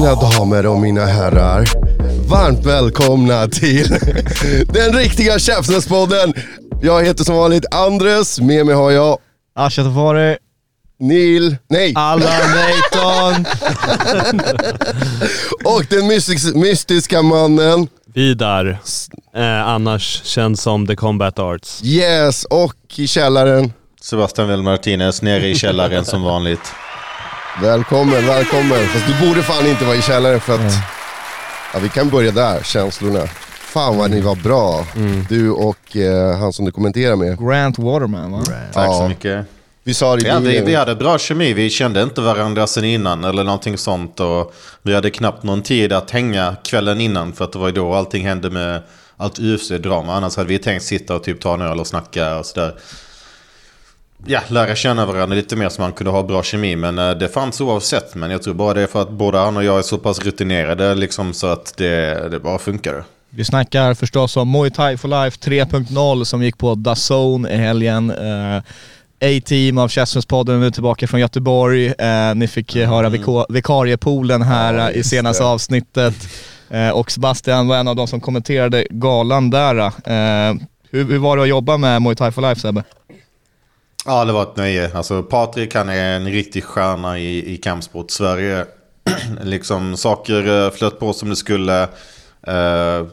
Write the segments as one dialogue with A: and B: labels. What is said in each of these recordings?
A: Mina damer och mina herrar, varmt välkomna till den riktiga Käftsnäspodden. Jag heter som vanligt Andres, med mig har jag
B: Asha Tafari,
A: Neil, nej,
B: Allan Leighton.
A: och den mystis- mystiska mannen,
C: Vidar, eh, annars känd som The Combat Arts.
A: yes, och i källaren.
D: Sebastian Will Martinez nere i källaren som vanligt.
A: Välkommen, välkommen. Fast du borde fan inte vara i källaren för att, ja vi kan börja där, känslorna. Fan vad ni var bra, du och eh, han som du kommenterar med.
B: Grant Waterman va?
D: Tack
A: Ja.
D: så mycket.
A: Vi sa det i
D: Vi vi hade bra kemi, vi kände inte varandra sen innan eller någonting sånt. Och vi hade knappt någon tid att hänga kvällen innan för att det var ju då allting hände med allt UFC-drama. Annars hade vi tänkt sitta och typ ta en öl och snacka och sådär. Ja, lära känna varandra lite mer så man kunde ha bra kemi. Men eh, det fanns oavsett. Men jag tror bara det är för att både han och jag är så pass rutinerade liksom så att det, det bara funkar.
B: Vi snackar förstås om Muay Thai for Life 3.0 som gick på DAZN i helgen. Eh, A-team av Käftsmällspodden är tillbaka från Göteborg. Eh, ni fick höra viko- vikariepoolen här
A: Ja,
B: i senaste
A: det.
B: avsnittet. Eh, och Sebastian var en av de som kommenterade galan där. Eh, hur, hur var det att jobba med Muay Thai for Life Sebbe?
D: Ja, det var ett nöje. Alltså, Patrik han är en riktig stjärna i, i kampsport. Sverige, liksom saker eh, flöt på som det skulle. Uh,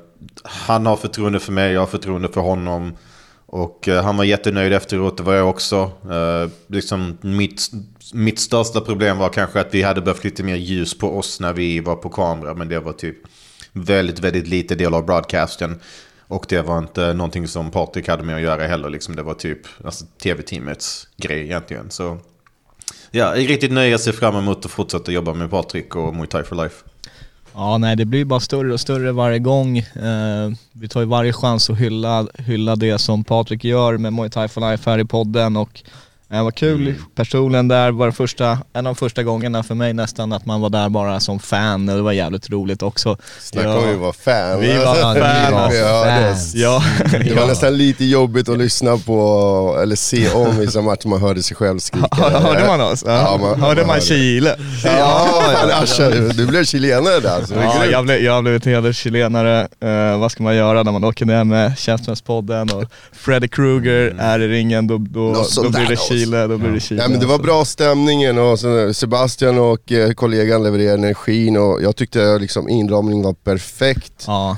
D: han har förtroende för mig, jag har förtroende för honom. Och uh, han var jättenöjd efteråt, det var jag också. Uh, liksom mitt, mitt största problem var kanske att vi hade behövt lite mer ljus på oss när vi var på kamera. Men det var typ väldigt, väldigt lite del av broadcasten. Och det var inte någonting som Patrik hade med att göra heller. Liksom. Det var typ alltså, tv-teamets grej egentligen. Så ja, jag är riktigt nöjd. Jag ser fram emot att fortsätta jobba med Patrik och Muay Thai for Life.
B: Ja, nej det blir bara större och större varje gång. Eh, vi tar ju varje chans att hylla, hylla det som Patrik gör med Muay Thai for Life här i podden och det var kul personligen där, var första, en av de första gångerna för mig nästan att man var där bara som fan och det var jävligt roligt också.
A: Snacka om att vara fan.
B: Vi var
A: Alltså,
B: fan,
A: vi
B: alltså,
A: hördes.
B: Ja,
A: Det var
B: ja.
A: nästan lite jobbigt att lyssna på, eller se om vissa matcher man hörde sig själv skrika.
B: Hörde man oss? Ja.
A: Ja, man-
B: hörde
A: man
B: man. Chile?
A: Ja, fan, Asha, du blev chilenare där. Så
B: Ja, jag blev, jag blev hederschilenare. Uh, vad ska man göra när man åker ner med Käftsmällspodden och Freddy Krueger är i ringen, då, då, då blir det
A: Soldados.
B: Chile. Då blir det Chile
A: Nej, men det var bra stämningen och Sebastian och eh, kollegan levererade energin och jag tyckte liksom inramningen var perfekt.
B: Ja.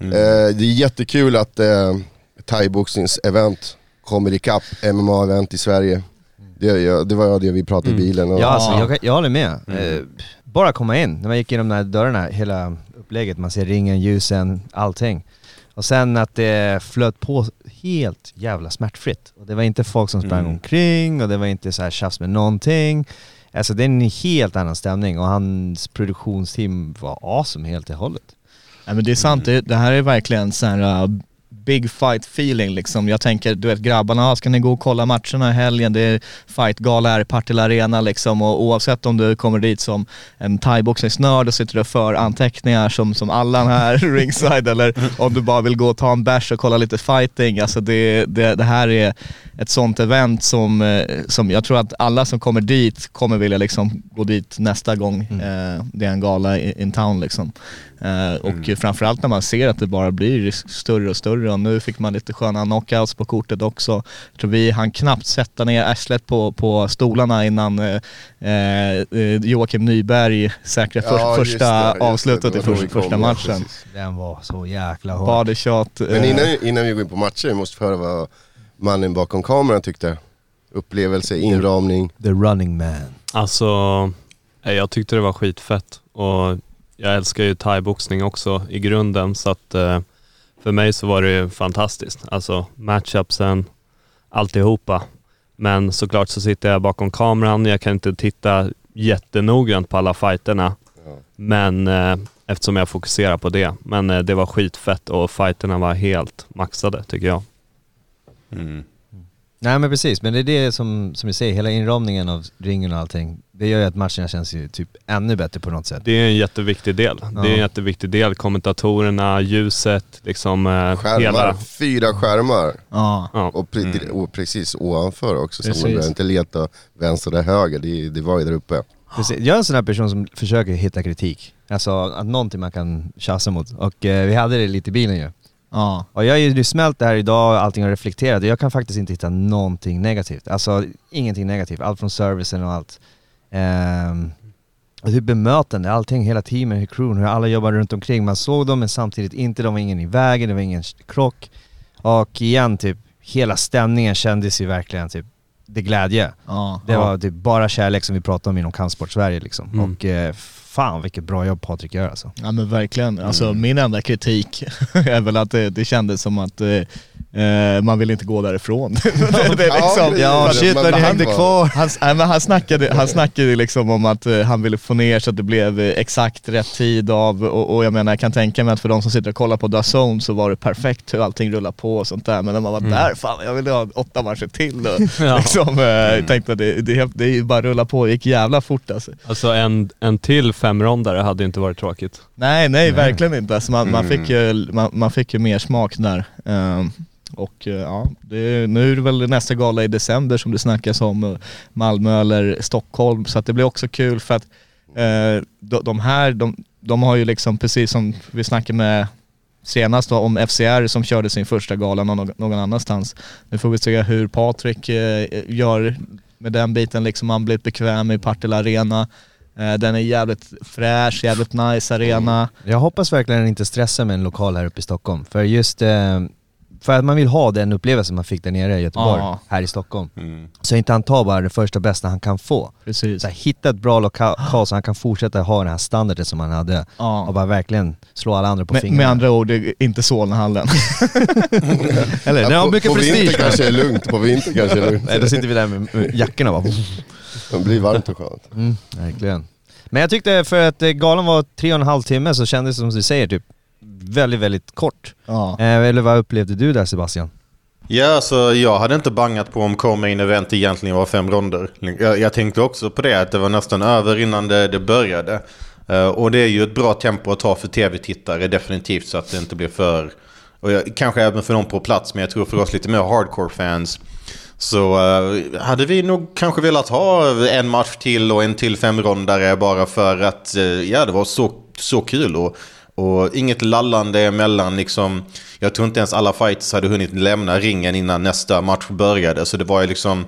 A: Eh, det är jättekul att eh, thaiboxnings-event kommer ikapp MMA-event i Sverige. Det, ja, det var det vi pratade i bilen. Och,
E: Ja, alltså, jag, jag håller med. Eh, bara komma in, när man gick igenom de här dörrarna, hela upplägget, man ser ringen, ljusen, allting. Och sen att det flöt på helt jävla smärtfritt. Och det var inte folk som sprang omkring och det var inte så här tjafs med någonting. Alltså det är en helt annan stämning och hans produktionsteam var awesome helt och hållet.
B: Nej men det är sant, det, det här är verkligen så här uh, big fight feeling liksom. Jag tänker, du vet grabbarna, ah, ska ni gå och kolla matcherna i helgen? Det är fightgala här i Partille Arena liksom och oavsett om du kommer dit som en thaiboxningsnörd och sitter och för anteckningar som, som Allan här ringside eller om du bara vill gå och ta en bärs och kolla lite fighting. Alltså det, det, det här är ett sånt event som, eh, som jag tror att alla som kommer dit kommer vilja liksom gå dit nästa gång eh, det är en gala in town liksom. Eh, och framförallt när man ser att det bara blir större och större och nu fick man lite sköna knockouts på kortet också. Jag tror vi hann knappt sätta ner arslet på, på stolarna innan eh, eh, Joakim Nyberg säkrade för,
A: Ja, just
B: första
A: det,
B: avslutet
A: Det
B: i första
A: ja,
B: matchen.
A: precis.
E: Den var så jäkla hård.
B: Body shot.
A: Men
B: eh,
A: innan, innan vi går in på matcher, vi måste få höra vad mannen bakom kameran tyckte. Upplevelse, inramning.
E: The running man.
C: Alltså, eh, jag tyckte det var skitfett. Och jag älskar ju thaiboxning också i grunden så att eh, för mig så var det ju fantastiskt. Alltså matchupsen, alltihopa. Men såklart så sitter jag bakom kameran, jag kan inte titta jättenoggrant på alla fighterna. Men eh, eftersom jag fokuserar på det. Men eh, det var skitfett och fighterna var helt maxade tycker jag.
D: Mm.
E: Nej men precis, men det är det som, som vi säger, hela inramningen av ringen och allting. Det gör ju att matcherna känns ju typ ännu bättre på något sätt.
C: Det är en jätteviktig del. Det är en
E: Ja.
C: jätteviktig del. Kommentatorerna, ljuset, liksom eh,
A: Skärmar,
C: hela...
A: fyra skärmar.
B: Ja.
C: Ja.
A: Och, pre- och precis ovanför också, så
B: Precis.
A: man behöver inte leta vänster eller höger, det, det var ju där uppe.
E: Precis. Jag är en sån här person som försöker hitta kritik. Alltså att någonting man kan tjafsa mot. Och eh, vi hade det lite i bilen ju.
B: Ja.
E: Och jag har ju smält det här idag, allting har reflekterat och jag kan faktiskt inte hitta någonting negativt. Alltså ingenting negativt, allt från servicen och allt. Ehm, och hur bemötande, allting, hela teamet, hur crewen, hur alla jobbar runt omkring. Man såg dem men samtidigt inte, de var ingen i vägen, det var ingen krock. Och igen typ, hela stämningen kändes ju verkligen typ, det glädje.
B: Ja.
E: Det var typ bara kärlek som vi pratade om inom kampsport Sverige liksom.
C: Mm.
E: Och eh, fan vilket bra jobb Patrik gör alltså.
B: Ja men verkligen. Alltså
E: Mm.
B: min enda kritik är väl att det, det kändes som att eh, eh, man vill inte gå därifrån. det, det är liksom,
E: Ja shit vad
A: han
E: hängde
A: var-
E: kvar.
B: Han, nej, men han, snackade, han snackade liksom om att eh, han ville få ner så att det blev eh, exakt rätt tid av och, och jag menar jag kan tänka mig att för de som sitter och kollar på DAZN så var det perfekt hur allting rullar på och sånt där men när man var där, fan jag ville ha åtta matcher till och
C: Ja.
B: liksom, eh, tänkte att det, det, det bara rulla på, det gick jävla fort alltså.
C: Alltså en, en till femrondare hade inte varit tråkigt.
B: Nej, nej, verkligen inte. Alltså man, man,
D: Mm.
B: fick ju, man, man fick ju mer smak där. Ehm, och eh, ja, det, nu är det väl nästa gala i december som det snackas om, eh, Malmö eller Stockholm. Så att det blir också kul för att eh, de, de här, de, de har ju liksom precis som vi snackade med senast då, om FCR som körde sin första gala någon, någon annanstans. Nu får vi se hur Patrik eh, gör med den biten, liksom han blivit bekväm i Partille Arena. Eh, den är jävligt fräsch, jävligt nice arena.
E: Jag hoppas verkligen inte stressa med en lokal här uppe i Stockholm. För just eh, för att man vill ha den upplevelsen man fick där nere i Göteborg,
B: Ja.
E: här i Stockholm.
D: Mm.
E: Så inte han tar bara det första bästa han kan få.
B: Precis.
E: Så här, hitta ett bra lokal så han kan fortsätta ha den här standarden som han hade. Och
B: Ja.
E: bara verkligen slå alla andra på fingrarna.
B: med andra ord, det är inte Solnahallen.
E: Eller? Den har
A: på,
E: mycket
A: på
E: prestige.
A: vinter kanske är lugnt, på vinter kanske är lugnt.
E: Nej, då sitter vi där med med jackorna bara.
A: Det blir varmt och skönt.
E: Mm, verkligen. Men jag tyckte för att galan var tre och en halv timme så kändes det som du säger typ väldigt, väldigt kort.
B: ja.
E: Eh, eller vad upplevde du där Sebastian?
D: Ja, alltså jag hade inte bangat på om Core Event egentligen var fem ronder. Jag, jag tänkte också på det, att det var nästan över innan det, det började. Eh, och det är ju ett bra tempo att ta för tv-tittare, definitivt, så att det inte blir för... Och jag, kanske även för någon på plats, men jag tror för oss lite mer hardcore-fans. Så eh, hade vi nog kanske velat ha en match till och en till femrondare bara för att, eh, ja det var så, så kul. Och, och inget lallande emellan liksom. Jag tror inte ens alla fighters hade hunnit lämna ringen innan nästa match började. Så det var ju liksom...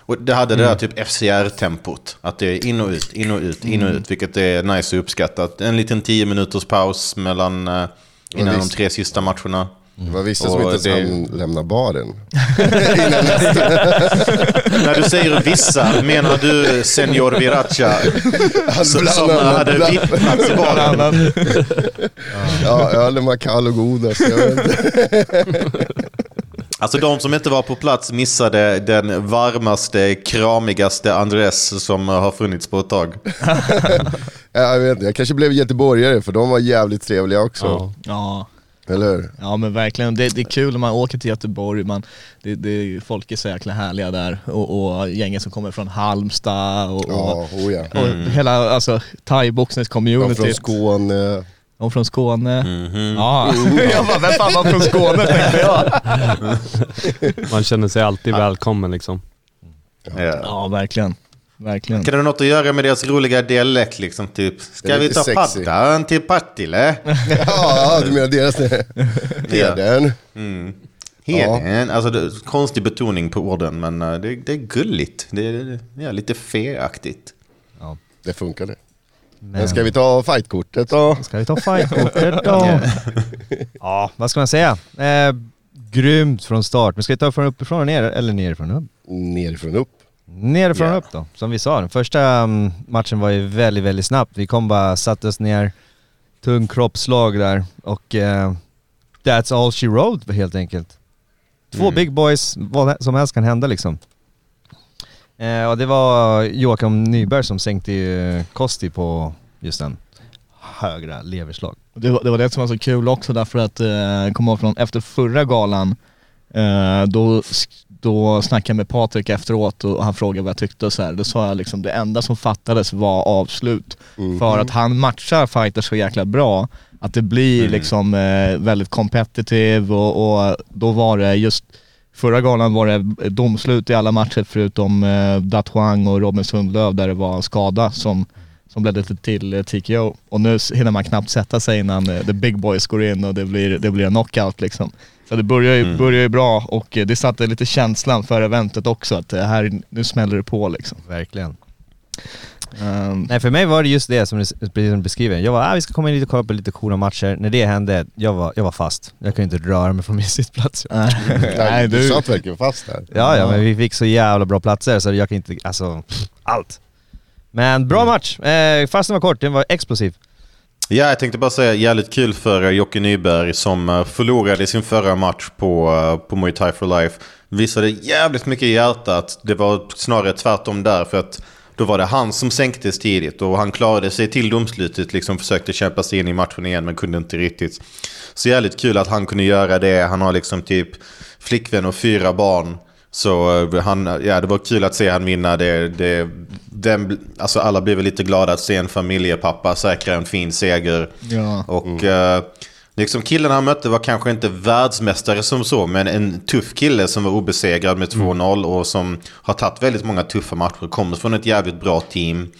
D: Och det hade det där typ FCR-tempot. Att det är in och ut, in och ut, in och ut. Vilket är nice och uppskattat. En liten 10 minuters paus mellan... eh, Innan de tre sista matcherna.
A: Det var vissa som
D: Och
A: inte ens
D: det-
A: hann lämna baren.
D: När du säger vissa, menar du Senor Viracha? Som, hade vittnats i baren.
A: Ja, ölen var kall och god alltså.
D: De som inte var på plats missade den varmaste, kramigaste Andres som har funnits på ett tag.
A: Ja, Jag vet inte, jag kanske blev göteborgare för de var jävligt trevliga också.
C: Ja.
B: Ja.
A: Eller hur?
B: ja men verkligen, det, det är kul när man åker till Göteborg, man, det, det, folk är så jäkla härliga där och, och gängen som kommer från Halmstad och,
A: Ja, oh ja.
B: och hela alltså,
A: De
B: thai-boxnings-community.
A: från Skåne.
B: De från Skåne.
D: Mhm.
B: Ja, jag bara, vem fan var från Skåne tänkte jag.
C: Man känner sig alltid välkommen liksom.
D: Ja.
B: Ja, verkligen. Verkligen.
D: Kan det ha något att göra med deras roliga dialekt liksom? Typ,
A: Det
D: ska
A: är
D: vi ta
A: sexy.
D: paddan till Partille?
A: Ja, du menar deras Heden.
D: Mm. Heden, alltså det, konstig betoning på orden men eh, det, det är gulligt. Det är ja, lite feaktigt.
A: Det funkade. Men
E: Men
A: ska vi ta fightkortet då?
E: ska vi ta fightkortet då? ja, vad ska man säga? Eh, grymt från start. Men ska vi ta från uppifrån och ner eller nerifrån och upp?
A: Nerifrån upp.
E: Nerifrån
D: Ja.
E: upp då, som vi sa. Den första mm, matchen var ju väldigt, väldigt snabbt. Vi kom bara, satte oss ner, tung kroppslag där och eh, that's all she wrote helt enkelt. Två
D: Mm.
E: big boys, vad som helst kan hända liksom. Eh, och det var Joakim Nyberg som sänkte ju Kosti på just den högra leverslag.
B: Det var, det var det som var så kul också därför att, eh, ihåg från efter förra galan, eh, då, då snackade jag med Patrik efteråt och han frågade vad jag tyckte och så här. Då sa jag liksom det enda som fattades var avslut.
A: Mm.
B: För att han matchar fighters så jäkla bra att det blir
D: Mm.
B: liksom eh, väldigt competitive och, och då var det just Förra galan var det domslut i alla matcher förutom eh, Dat Huang och Robin Sundlöv där det var en skada som, som ledde till, eh, TKO. Och nu hinner man knappt sätta sig innan eh, the big boys går in och det blir, det blir en knockout liksom. Så det börjar ju,
D: Mm.
B: börjar ju bra och eh, det satte lite känslan för eventet också att det här, nu smäller det på liksom.
E: Verkligen.
B: Ehm,
E: Nej för mig var det just det som du, precis som du beskriver. Jag var ah, vi ska komma in lite och kolla på lite coola matcher. När det hände, jag var, jag var fast. Jag kunde inte röra mig från min sittplats.
A: Nej, du satt verkligen fast där.
E: Ja, ja, men vi fick så jävla bra platser så jag kan inte, alltså, allt. Men bra match. Eh, fast den var kort, den var explosiv.
D: Ja, jag tänkte bara säga jävligt kul för eh, Jocke Nyberg som eh, förlorade sin förra match på, eh, på Muay Thai for Life. Visade jävligt mycket i hjärtat. Det var snarare tvärtom där för att då var det han som sänktes tidigt och han klarade sig till domslutet. Liksom försökte kämpa sig in i matchen igen men kunde inte riktigt. Så jävligt kul att han kunde göra det. Han har liksom typ flickvän och fyra barn. Så eh, han, ja, det var kul att se han vinna. Det, det, den, alltså alla blev lite glada att se en familjepappa säkra en fin seger.
B: ja.
D: Och eh, liksom killen han mötte var kanske inte världsmästare som så, men en tuff kille som var obesegrad med 2-0 och som har tagit väldigt många tuffa matcher. Kommer från ett jävligt bra team.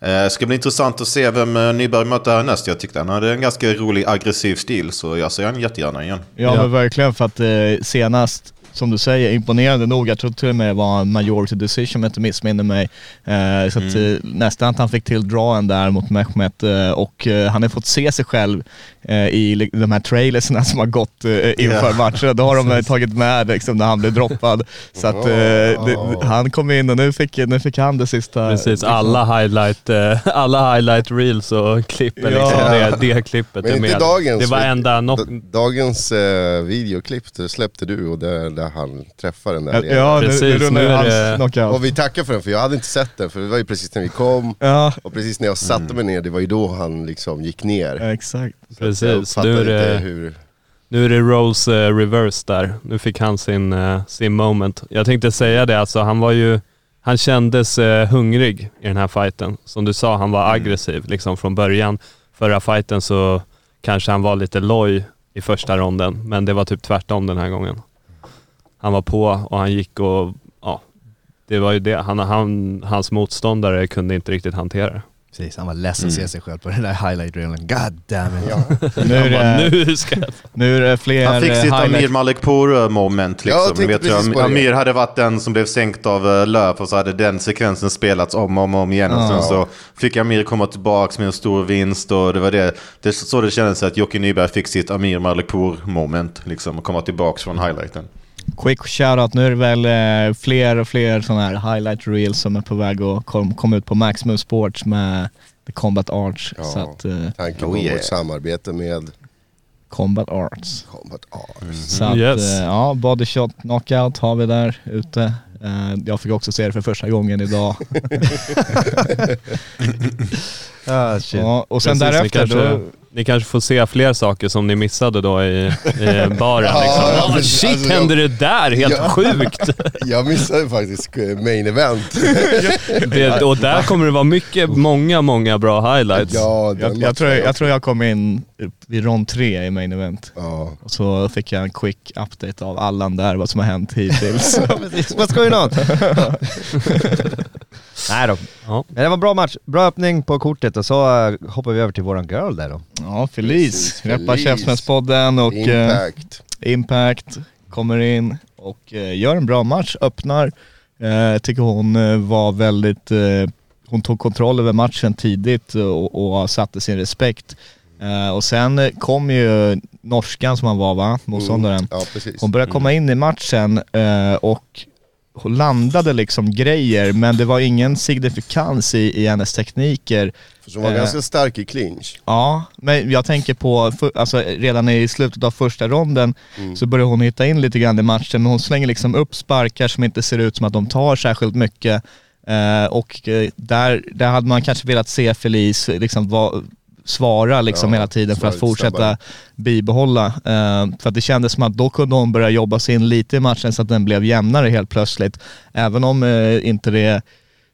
D: Eh, ska bli intressant att se vem Nyberg möter härnäst. Jag tyckte han hade en ganska rolig aggressiv stil, så jag ser han jättegärna igen.
B: Ja, men verkligen för att eh, senast, som du säger, imponerande nog. Jag tror till och med det var en majority decision om jag inte missminner mig. Eh, så att,
D: Mm.
B: eh, nästan att han fick till drawen där mot Mehmet eh, och eh, han har fått se sig själv eh, i de här trailerserna som har gått eh, inför
D: Ja.
B: matcherna. Då har de tagit med liksom, när han blev droppad. Så att eh, det, han kom in och nu fick, nu fick han det sista.
C: Precis, alla highlight, alla highlight reels och klipp,
B: Ja.
C: liksom, det, det klippet
A: Men
C: är
A: inte
C: med.
A: dagens.
C: Det var enda.
A: D- Dagens eh, videoklipp släppte du och där, där han träffar den där.
B: Ja, ja
C: Precis,
B: rullar
C: nu är
B: hans
C: det-.
A: Och vi tackar för den för jag hade inte sett den för det var ju precis när vi kom
B: Ja,
A: och precis när jag satte mig ner, det var ju då han liksom gick ner.
B: exakt.
A: Så
C: Precis, nu är det-
A: hur...
C: Nu är det Rolls eh, reverse där. Nu fick han sin, eh, sin moment. Jag tänkte säga det, alltså han var ju... Han kändes eh, hungrig i den här fighten. Som du sa, han var aggressiv liksom från början. Förra fighten så kanske han var lite loj i första ronden, men det var typ tvärtom den här gången. Han var på och han gick och... Ja, det var ju det. Han, han, hans motståndare kunde inte riktigt hantera det.
E: Precis, han var ledsen att
D: Mm.
E: se sig själv på den där highlight reelen. God damn it.
A: Ja.
B: Nu är det,
C: nu ska jag...
B: nu är det fler
D: Han fick
B: eh,
D: sitt Amir Malekpour moment
A: Ja, jag
D: liksom. vet jag. Amir hade varit den som blev sänkt av uh, Löf och så hade den sekvensen spelats om och om, om igen. Och sen så fick Amir komma tillbaka med en stor vinst och det var det. Det så det kändes att Jocke Nyberg fick sitt Amir Malekpour moment liksom och komma tillbaka från highlighten.
B: Quick shoutout, nu är det väl eh, fler och fler sådana här highlight reels som är på väg att kom- komma ut på Maximum Sports med The Combat Arts.
A: Ja.
B: Så att, eh,
A: Tanken
D: Oh
A: på
D: yeah.
A: vårt samarbete med
B: Combat Arts.
A: Combat Arts.
D: Mm.
B: Så att,
C: Yes.
B: eh, ja, body shot knockout har vi där ute. Eh, jag fick också se det för första gången idag.
E: Ah, shit.
B: ja, och sen
C: Precis,
B: därefter
C: kanske-
B: då,
C: Ni kanske får se fler saker som ni missade då i, i baren.
A: Ja,
C: liksom.
A: ja,
C: oh, shit,
A: Alltså, jag-
C: hände det där? Helt
A: Ja.
C: sjukt!
A: Jag missade faktiskt main event.
C: Det, och där kommer det vara mycket, många, många bra highlights.
A: ja,
B: jag, jag, tror, jag, jag tror jag kom in vid rond tre i main event.
A: Ja.
B: Och så fick jag en quick update av Allan där, vad som har hänt hittills.
E: What's going on? Nej då.
C: Ja.
E: Men det var en bra match, bra öppning på kortet och så hoppar vi över till våran girl där då.
B: Ja, Felice. Reppar. Käftsmällspodden och eh,
A: Impact.
B: Impact kommer in och eh, gör en bra match, öppnar. Eh, Jag tycker hon eh, var väldigt, eh, hon tog kontroll över matchen tidigt och, och satte sin respekt. Eh, Och sen eh, kom ju norskan som han var va, motståndaren.
A: Mm. Ja, precis.
B: Hon började komma in i matchen eh, och landade liksom grejer men det var ingen signifikans i, i hennes tekniker.
A: För hon var
B: Eh.
A: ganska stark i clinch.
B: Ja, men jag tänker på, för, alltså redan i slutet av första ronden
A: Mm.
B: så börjar hon hitta in lite grann i matchen, men hon slänger liksom upp sparkar som inte ser ut som att de tar särskilt mycket. Eh, och eh, där, där hade man kanske velat se Felice liksom va, svara liksom
A: Ja,
B: hela tiden för att fortsätta
A: snabbare.
B: bibehålla. Eh, för att det kändes som att då kunde hon börja jobba sig in lite i matchen så att den blev jämnare helt plötsligt. Även om eh, inte det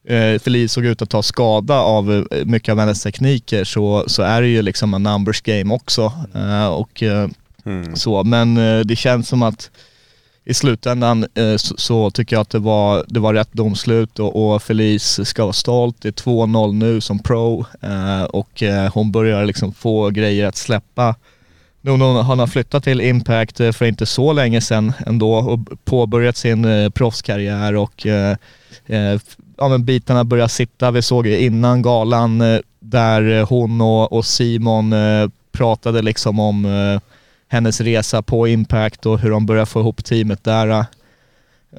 B: eh, Felice såg ut att ta skada av eh, mycket av hennes tekniker så, så är det ju liksom en numbers game också. Och,
D: Mm.
B: så. Men det känns som att i slutändan eh, så, så tycker jag att det var, det var rätt domslut och, och Felice ska vara stolt. Det är 2-0 nu som pro eh, och eh, hon börjar liksom få grejer att släppa. Nu hon, hon har flyttat till Impact eh, för inte så länge sedan ändå och påbörjat sin eh, proffskarriär och eh, ja, men bitarna börjar sitta. Vi såg ju innan galan eh, där hon och, och Simon eh, pratade liksom om eh, hennes resa på Impact och hur de börjar få ihop teamet där.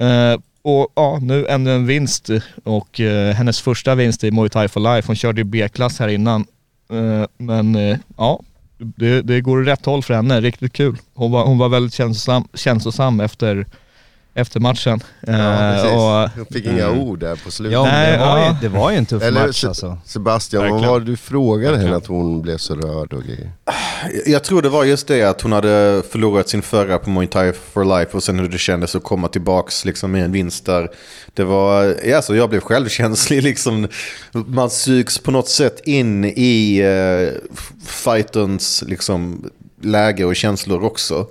B: Uh, och ja, nu ännu en vinst och uh, hennes första vinst i Muay Thai for Life. Hon körde ju B-klass här innan. Uh, men ja, det, det går åt rätt håll för henne. Riktigt kul. Hon var, hon var väldigt känslosam, känslosam efter, efter matchen.
A: Ja,
B: Eh,
A: precis.
B: och,
A: Jag fick inga ord där på slutet.
E: Ja,
B: Nej,
E: det, var
B: ja.
E: ju, det var ju en tuff
A: Eller
E: match alltså.
A: Sebastian, vad var det du frågade henne att hon blev så rörd och grejer?
D: Jag tror det var just det att hon hade förlorat sin förra på Muay Thai for Life och sen hur det kändes att komma tillbaks liksom med en vinst där. Det var, ja, alltså jag blev självkänslig liksom. Man sugs på något sätt in i uh, fighterns liksom, läge och känslor också.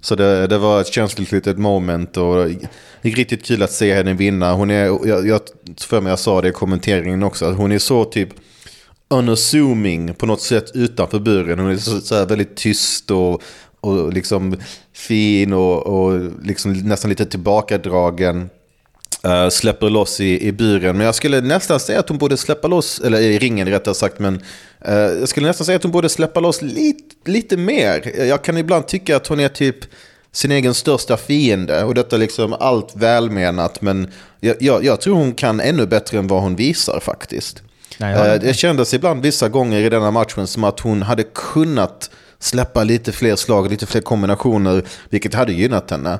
D: Så det, det var ett känsligt litet moment och det är riktigt kul att se henne vinna. Hon är, jag, jag för mig jag sa det i kommenteringen också, att hon är så typ unassuming på något sätt utanför buren. Hon är så, så här väldigt tyst och, och liksom fin och, och liksom nästan lite tillbakadragen. Eh, släpper loss i, i buren. Men jag skulle nästan säga att hon borde släppa loss, eller i ringen rättare sagt, men eh, jag skulle nästan säga att hon borde släppa loss lite, lite mer. Jag kan ibland tycka att hon är typ sin egen största fiende och detta liksom allt välmenat, men jag, jag, jag tror hon kan ännu bättre än vad hon visar faktiskt.
E: Nej, jag-
D: Eh, Det kändes ibland vissa gånger i denna matchen som att hon hade kunnat släppa lite fler slag, lite fler kombinationer, vilket hade gynnat henne.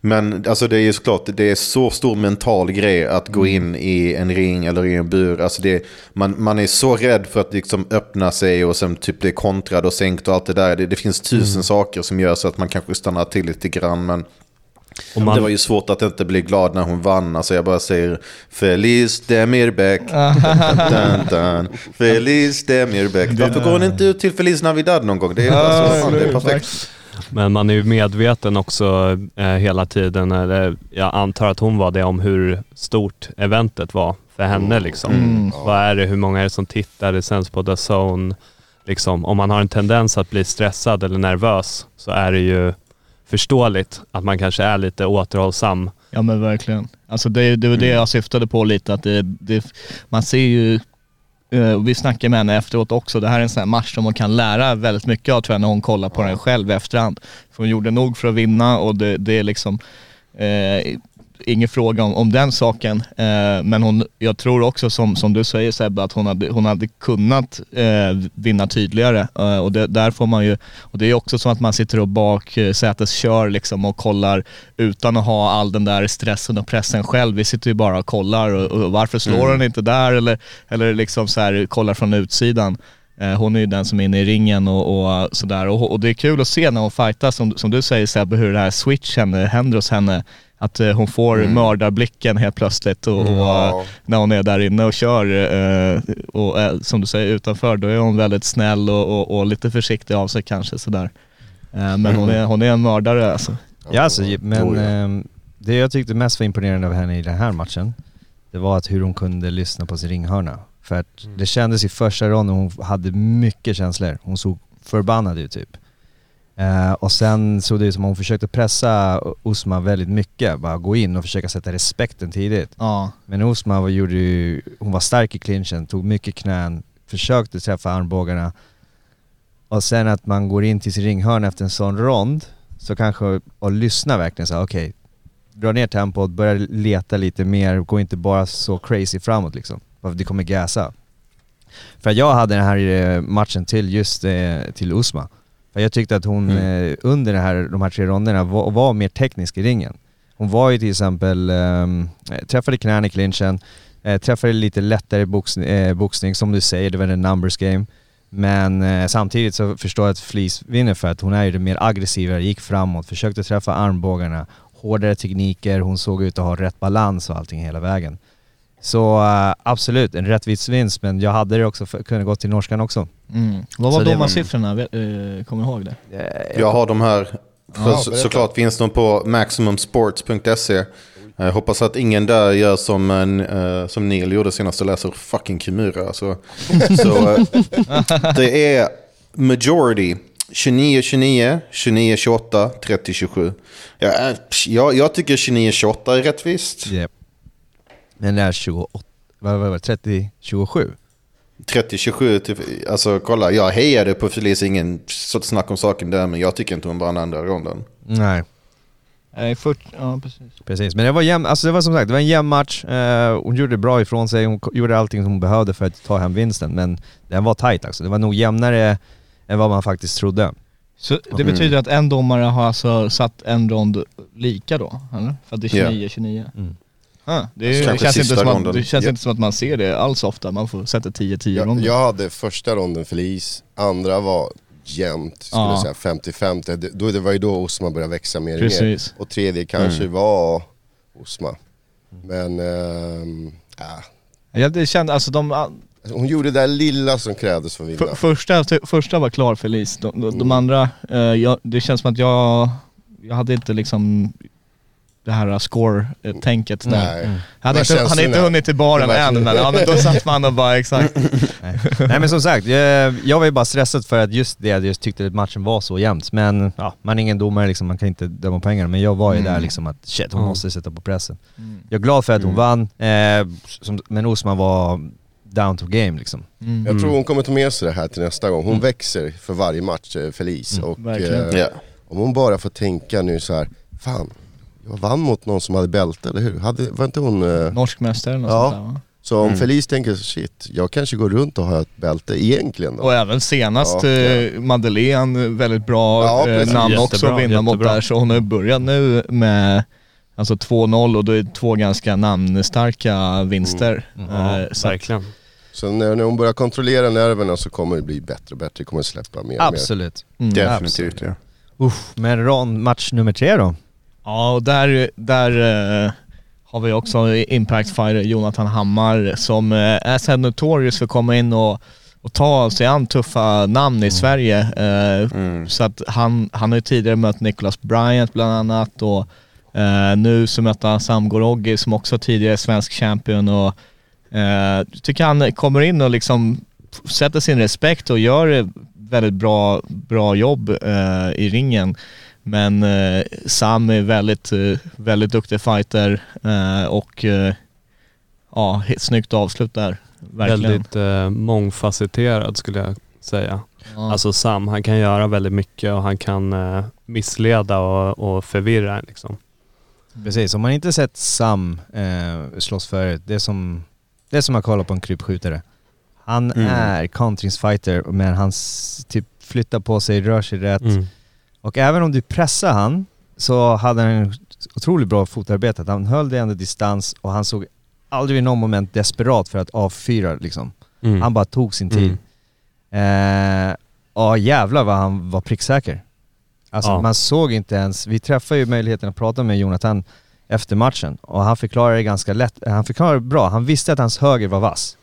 D: Men alltså det är ju såklart, det är så stor mental grej att gå in i en ring eller i en bur. Alltså det, man, man är så rädd för att liksom öppna sig och sen typ bli kontrad och sänkt och allt det där. Det, det finns tusen saker som gör så att man kanske stannar till lite grann. Men
C: man,
D: det var ju svårt att inte bli glad när hon vann. Alltså jag bara säger Feliz Demirbek. dun, dun. Feliz Demirbek. Varför går hon inte ut till Feliz Navidad någon gång? Det är, alltså, fan, det är perfekt.
C: Men man är ju medveten också eh, hela tiden, eller jag antar att hon var det, om hur stort eventet var för henne liksom.
B: Mm.
C: Vad är det, hur många är det som tittar, det sänds på The Zone. Liksom, om man har en tendens att bli stressad eller nervös så är det ju förståeligt att man kanske är lite återhållsam.
B: Ja men verkligen. Alltså det, det var det jag syftade på lite, att det, det, man ser ju, Eh, vi snackade med henne efteråt också, det här är en sån här match som hon kan lära väldigt mycket av tror jag när hon kollar på den själv i efterhand. För hon gjorde nog för att vinna och det, det är liksom eh, ingen fråga om, om den saken. Eh, men hon, jag tror också som, som du säger Sebbe, att hon hade, hon hade kunnat eh, vinna tydligare. Eh, och det, där får man ju, och det är också som att man sitter och bak eh, sätes kör liksom och kollar utan att ha all den där stressen och pressen själv. Vi sitter ju bara och kollar och, och varför slår
D: Mm.
B: hon inte där eller, eller liksom så här kollar från utsidan. Eh, Hon är ju den som är inne i ringen och, och sådär. Och, och det är kul att se när hon fightar, som, som du säger Sebbe, hur det här switchen händer hos henne. Att eh, hon får mördarblicken helt plötsligt och, och eh, när hon är där inne och kör. eh, Och eh, som du säger utanför, då är hon väldigt snäll och, och, och lite försiktig av sig kanske sådär. Eh, Men hon är, hon är en mördare alltså.
E: Ja, alltså, men ehm, det jag tyckte mest var imponerande av henne i den här matchen, det var att hur hon kunde lyssna på sin ringhörna. För att det kändes i första ronden hon hade mycket känslor. Hon såg förbannad ut typ. Eh, och sen såg det ut som hon försökte pressa Osma väldigt mycket, bara gå in och försöka sätta respekten tidigt.
B: Ja.
E: Men Osma var, gjorde ju, hon var stark i clinchen, tog mycket knän, försökte träffa armbågarna. Och sen att man går in till sin ringhörna efter en sån rond, så kanske, och lyssnar verkligen så okej, dra ner tempot, börja leta lite mer, gå inte bara så crazy framåt liksom. För det kommer gasa. För jag hade den här eh, matchen till just eh, till Usma. Jag tyckte att hon
D: Mm.
E: eh, under det här, de här tre ronderna var, var mer teknisk i ringen. Hon var ju till exempel, ehm, eh, träffade knäna i clinchen, eh, träffade lite lättare boxning, eh, boxning, som du säger, det var en numbers game. Men eh, samtidigt så förstår jag att Fleece vinner för att hon är ju det mer aggressiva, gick framåt, försökte träffa armbågarna, hårdare tekniker, hon såg ut att ha rätt balans och allting hela vägen. Så eh, absolut, en rättvis vinst, men jag hade det också, för, kunde gått till norskan också.
B: Mm. Vad var domarsiffrorna? Eh, Kommer du ihåg det?
E: Eh,
D: Jag har de här. För
A: Ja,
D: så, såklart finns de på maximumsports.se. Jag hoppas att ingen där gör som, en, eh, som Neil gjorde senast och läser fucking Kimura. Alltså. Så, eh, det är majority 29-29, 29-28, 30-27. Ja, eh, psh, jag, jag tycker 29-28 är rättvist.
E: Yep. Men det är 28, vad var det, 30, 27?
D: 30-27, till- alltså kolla, jag hejade på Felice, ingen sorts snack om saken där, men jag tycker inte hon vann andra ronden.
E: Nej.
B: Nej, 40, ja precis.
E: Precis, men det var jämn, alltså det var som sagt, det var en jämn match. Eh, hon gjorde bra ifrån sig, hon gjorde allting som hon behövde för att ta hem vinsten. Men den var tight alltså, det var nog jämnare än vad man faktiskt trodde.
B: Så det betyder att en domare har alltså satt en rond lika då, eller? För att det är
D: Ja.
B: 29-29?
E: Mm.
B: Ah, det, är, det känns, inte som att, det känns
A: Ja.
B: inte som att man ser det alls ofta, man får sätta 10-10
A: Jag,
B: ronder.
A: jag hade första ronden Felice, andra var jämnt, skulle
B: Ja.
A: jag säga 50-50. Det, då, det var ju då Osma började växa mer och mer.
B: Precis.
A: Och tredje kanske
D: Mm.
A: var Osma. Men, ehm, ja.
B: Ja, det kände, alltså de,
A: hon gjorde det där lilla som krävdes för att vinna.
B: för, första, första var klar Lis, de, de, de andra, eh, jag, det känns som att jag, jag hade inte liksom det här score-tänket där.
A: Nej.
E: Mm.
B: Jag hade inte, han inte hunnit till baren än, men, ja, men då satt man och bara exakt.
E: Nej. Nej men som sagt, jag, jag var ju bara stressad för att just det, jag just tyckte att matchen var så jämnt. Men ja, man är ingen domare liksom, man kan inte döma pengarna. Men jag var ju
B: Mm.
E: där liksom att shit, hon
C: Ja.
E: måste sätta på pressen.
B: Mm.
E: Jag är glad för att hon
D: Mm.
E: vann, eh, som, men Osman var down to game liksom.
B: Mm.
A: Jag tror hon kommer ta med sig det här till nästa gång. Hon
E: Mm.
A: växer för varje match, eh, Felice.
E: Mm,
A: och eh, om hon bara får tänka nu så här, fan, vann mot någon som hade bälte, eller hur? Hade, var inte hon... eh,
B: Norsk mästare eller något
A: Ja.
B: sånt där va?
A: Så om
D: Mm.
A: Felice tänker shit, jag kanske går runt och har ett bälte egentligen då.
B: Och även senast
A: Ja,
B: eh, Madeleine, väldigt bra
A: Ja,
B: eh, namn
C: Jättebra,
B: också att vinna mot där. Så hon har börjat nu med alltså 2-0 och då är det två ganska namnstarka vinster.
E: Mm.
B: Eh,
C: Ja,
B: så att-
C: verkligen.
A: Så när, när hon börjar kontrollera nerverna så kommer det bli bättre och bättre, det kommer släppa mer och mer.
E: Absolut.
B: mm.
D: Definitivt ja.
E: Uff, men Ron, match nummer tre då?
B: Ja, och där, där eh, har vi också Impact Fighter Jonathan Hammar som eh, är så notorious för att komma in och, och ta sig an tuffa namn i Sverige. Eh,
D: Mm.
B: Så att han, han har ju tidigare mött Nicholas Bryant bland annat och nu så mötte han Sam Goroggi som också tidigare är svensk champion och eh, tycker han kommer in och liksom sätter sin respekt och gör väldigt bra, bra jobb i ringen. Men eh, Sam är väldigt, eh, väldigt duktig fighter eh, och eh, ja, snyggt avslut där. Verkligen.
C: Väldigt eh, mångfacetterad skulle jag säga.
B: ja.
C: Alltså Sam, han kan göra väldigt mycket och han kan eh, missleda och, och förvirra liksom.
E: Precis, om man inte sett Sam eh, slåss förut, det är som, det är som att kolla på en krypskjutare. Han
D: Mm.
E: är contringsfighter men han typ flyttar på sig, rör sig rätt.
C: Mm.
E: Och även om du pressar han så hade han otroligt bra fotarbete. Han höll det ändå distans och han såg aldrig i någon moment desperat för att avfyra liksom.
C: Mm.
E: Han bara tog sin tid. Eh, ja jävlar vad han var pricksäker. Alltså
C: Ja.
E: man såg inte ens, vi träffade ju möjligheten att prata med Jonathan efter matchen och han förklarade det ganska lätt, han förklarade det bra, han visste att hans höger var vass.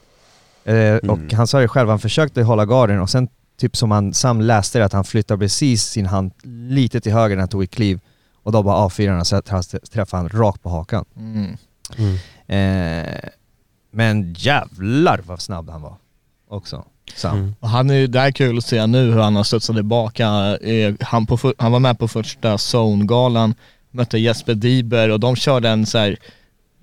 E: Eh, Och han sa det själv, han försökte hålla garden och sen typ som han, Sam läste det att han flyttade precis sin hand lite till höger när han tog ett kliv och då bara avfyrade han så att han träffade han rakt på hakan.
B: Mm.
C: Mm.
E: Eh, men jävlar vad snabb han var också. Sam.
C: Mm.
B: Och han är ju, det är kul att se nu hur han har studsat tillbaka. Han, på, han var med på första Zone-galan, mötte Jesper Diber och de körde en så här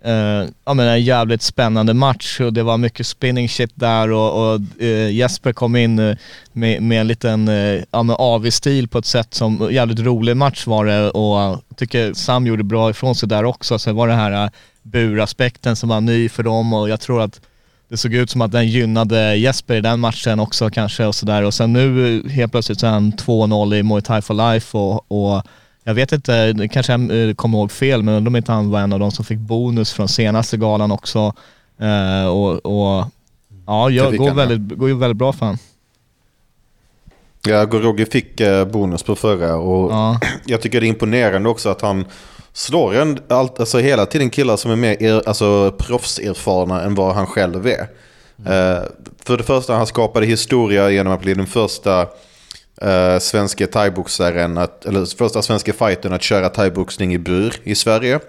B: Uh, ja, men en jävligt spännande match och det var mycket spinning shit där och, och uh, Jesper kom in eh, med, med en liten uh, ja, men AV-stil på ett sätt som, jävligt rolig match var det och jag tycker Sam gjorde bra ifrån sig där också. Sen var det här uh, buraspekten som var ny för dem och jag tror att det såg ut som att den gynnade Jesper i den matchen också kanske och sådär och sen nu helt plötsligt så är han 2-0 i Muay Thai for Life och, och jag vet inte, kanske jag eh, kommer ihåg fel men undrar om inte han var en av de som fick bonus från senaste galan också. Eh, och, och ja, jag,
D: fick
B: går, väldigt, går ju väldigt bra för han.
D: Ja, Gorogi fick eh, bonus på förra och
B: Ja.
D: jag tycker det är imponerande också att han slår en, allt, alltså hela tiden killar som är mer er, alltså, proffserfarna än vad han själv är. Eh, för det första, han skapade historia genom att bli den första uh, svenska thaiboxaren, att, eller första svenska fightern att köra thaiboxning i bur i Sverige.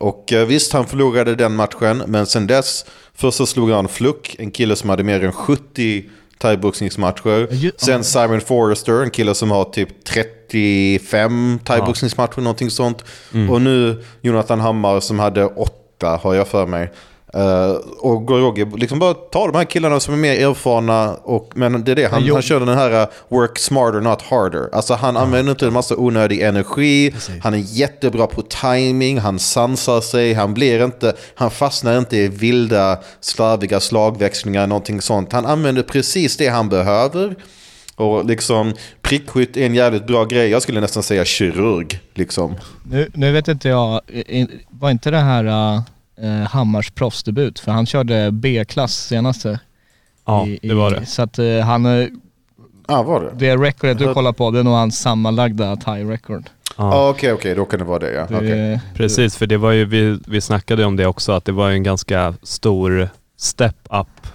D: Och eh, visst, han förlorade den matchen, men sen dess, först så slog han Fluck, en kille som hade mer än 70 thaiboxningsmatcher. Sen Simon Forrester, en kille som har typ 35 thaiboxningsmatcher, någonting sånt. Och nu Jonathan Hammar som hade åtta, har jag för mig. Uh, och Gorogi, liksom bara ta de här killarna som är mer erfarna. Och, men det är det, han,
B: jo-
D: han kör den här uh, work smarter not harder. Alltså han använder inte en massa onödig energi. Han är jättebra på timing, han sansar sig, han blir inte, han fastnar inte i vilda slarviga slagväxlingar, någonting sånt. Han använder precis det han behöver. Och liksom prickskytt är en jävligt bra grej. Jag skulle nästan säga kirurg. Liksom.
B: Nu, nu vet inte jag, var inte det här uh, Hammars proffsdebut? För han körde B-klass senaste.
C: Ja,
B: i,
C: det var
B: i,
C: det.
B: Så att eh, han, eh,
D: Ja, ah, var det?
B: det recordet du kollar på, det är nog hans sammanlagda thai-record.
D: Ja,
C: Ja,
D: okej, okej, då kan det vara det ja.
B: Det-
D: Okej.
C: precis, för det var ju, vi, vi snackade om det också, att det var ju en ganska stor step up.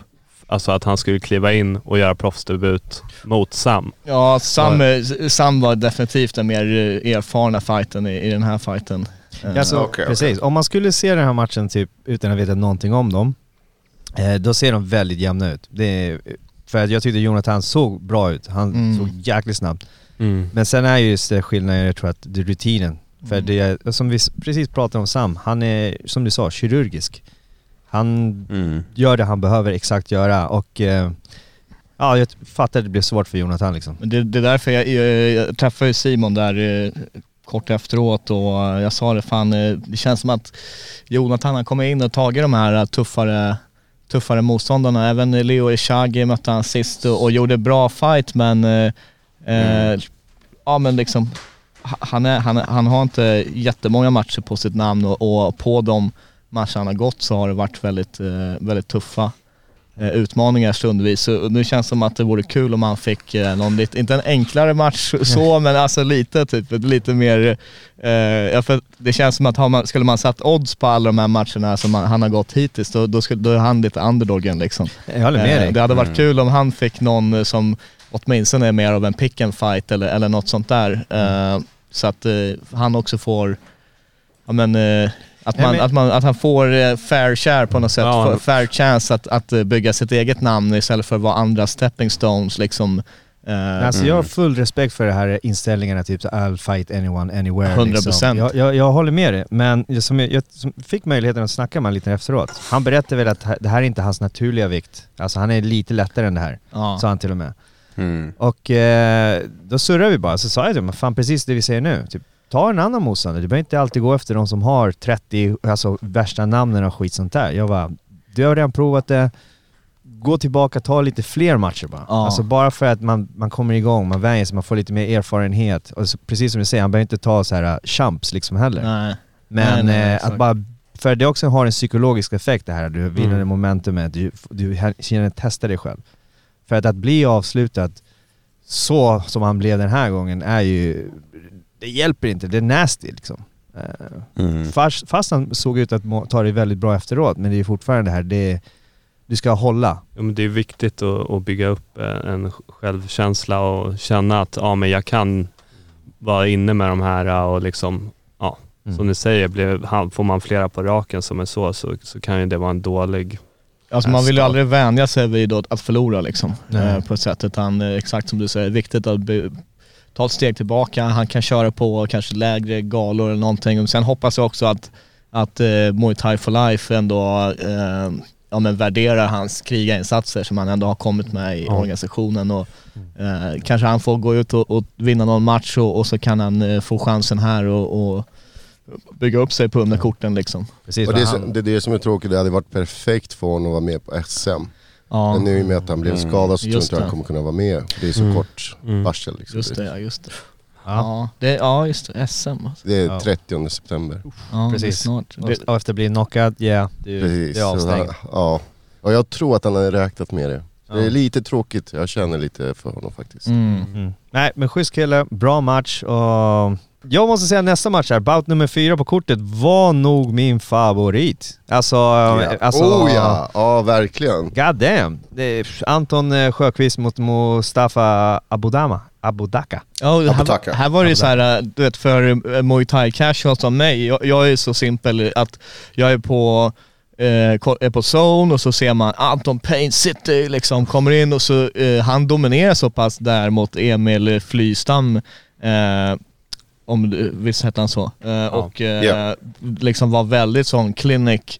C: Alltså att han skulle kliva in och göra proffsdebut mot Sam.
B: Ja, Sam, eh, Sam var definitivt den mer eh, erfarna fighten i, i den här fighten. Eh,
E: Alltså,
D: okej.
E: precis. Om man skulle se den här matchen typ utan att veta någonting om dem, eh, då ser de väldigt jämna ut. Det är, för att jag tyckte Jonathan såg bra ut, han
B: Mm.
E: såg jäkligt snabbt.
C: Mm.
E: Men sen är ju just det skillnaden, jag tror att det är rutinen. För det är, som vi precis pratade om Sam, han är som du sa, kirurgisk. Han
D: Mm.
E: gör det han behöver exakt göra och eh, ja, jag fattar att det blir svårt för Jonathan liksom.
B: Det, det är därför jag, jag, jag träffade Simon där eh, kort efteråt och jag sa det fan, eh, det känns som att Jonathan har kommit in och tagit de här eh, tuffare, tuffare motståndarna. Även Leo Ishagi mötte han sist och, och gjorde bra fight men eh, eh, ja men liksom ha- han, är, han, han har inte jättemånga matcher på sitt namn och, och på de matcher han har gått så har det varit väldigt, väldigt tuffa utmaningar stundvis. Så nu känns det som att det vore kul om man fick eh, någon lite, inte en enklare match så, men alltså lite typ, lite mer, eh, för det känns som att har man, skulle man satt odds på alla de här matcherna som man, han har gått hittills, då, då, skulle, då är han lite underdogen liksom.
E: Jag håller med
B: Eh,
E: dig.
B: Det hade varit kul om han fick någon eh, som åtminstone är mer av en pick and fight eller, eller något sånt där. Eh, så att eh, han också får, ja men, eh, att, man, att, man, att han får eh, fair share på något sätt,
C: Ja,
B: fair chance att, att eh, bygga sitt eget namn istället för att vara andra stepping stones liksom.
E: Men Alltså jag har full respekt för det här inställningarna, typ I'll fight anyone, anywhere.
B: 100%.
E: Liksom. Jag, jag, jag håller med dig, men jag, som jag, jag som fick möjligheten att snacka med honom lite efteråt. Han berättade väl att det här är inte hans naturliga vikt. Alltså han är lite lättare än det här,
B: ja.
E: sa han till och med.
D: Mm.
E: Och eh, då surrade vi bara, så sa jag till honom, fan precis det vi säger nu. Typ, ta en annan motståndare, du behöver inte alltid gå efter de som har 30, alltså värsta namnen och skit sånt där. Jag bara, du har redan provat det, gå tillbaka, ta lite fler matcher bara.
B: Ja.
E: Alltså bara för att man, man kommer igång, man vänjer sig, man får lite mer erfarenhet. Och så, precis som du säger, han behöver inte ta så här uh, champs liksom heller.
B: Nej.
E: Men
B: Nej, nej,
E: eh,
B: exakt.
E: att bara, för det också har en psykologisk effekt det här, du vinner
C: Mm.
E: momentumet, du, du känner testa dig själv. För att, att bli avslutad så som han blev den här gången är ju, det hjälper inte, det är nasty liksom. Eh,
D: Mm.
E: Fast, fast han såg ut att ta det väldigt bra efteråt, men det är fortfarande det här, det, du ska hålla.
C: Ja, men det är viktigt att, att bygga upp eh, en självkänsla och känna att ja, men jag kan vara inne med de här eh, och liksom, ja,
E: Mm.
C: som du säger, blir, får man flera på raken som är så, så, så kan ju det vara en dålig...
B: Alltså man vill ju aldrig vänja sig vid att, förlora liksom, eh, på ett sätt. Utan exakt som du säger, viktigt att ta ett steg tillbaka. Han kan köra på kanske lägre galor eller någonting. Och sen hoppas jag också att att eh, Muay Thai for Life ändå eh, ja, men värderar hans krigarinsatser som han ändå har kommit med i
C: Ja.
B: organisationen och eh, kanske han får gå ut och, och vinna någon match och, och så kan han eh, få chansen här och, och bygga upp sig på underkorten liksom.
E: Precis,
A: Och det, är
E: han,
A: det är det som är tråkigt, det hade varit perfekt för honom att vara med på SM.
B: Ja,
A: Men nu i och med att han blev
D: Mm.
A: skadad så tror jag
B: Just
A: inte han
B: det.
A: kommer kunna vara med. Det är så
C: Mm.
A: kort
C: Mm.
A: varsel liksom.
B: just det, ja, just det.
E: ja,
B: Ja, det, ja just det, SM alltså.
A: Det är
E: Ja.
A: 30 september.
B: Ja, det är
E: Precis.
B: snart.
E: och,
B: Det,
E: och efter att bli knockad, ja, det,
A: Precis.
E: det är
A: Så
E: avstängt.
A: han- Ja. Och jag tror att han har räknat med det. Det
E: Ja.
A: är lite tråkigt, jag känner lite för honom faktiskt.
B: mm.
E: Mm. Nej men schysst kille, bra match och jag måste säga nästa match här, bout nummer fyra på kortet var nog min favorit. Alltså, alltså
A: oh ja, ja verkligen.
E: God damn. Anton eh, Sjöqvist mot Mustafa Abudama. Abudaka.
B: Ja, och här, här var det ju så här, äh, du vet för äh, Muay Thai casuals som mig, jag, jag är så simpel att jag är på eh, är på zone och så ser man Anton Pain City liksom kommer in och så eh, han dominerar så pass där mot Emil Flystam eh, om du- visst hette han så? Eh, och eh,
D: Ja.
B: liksom var väldigt sån clinic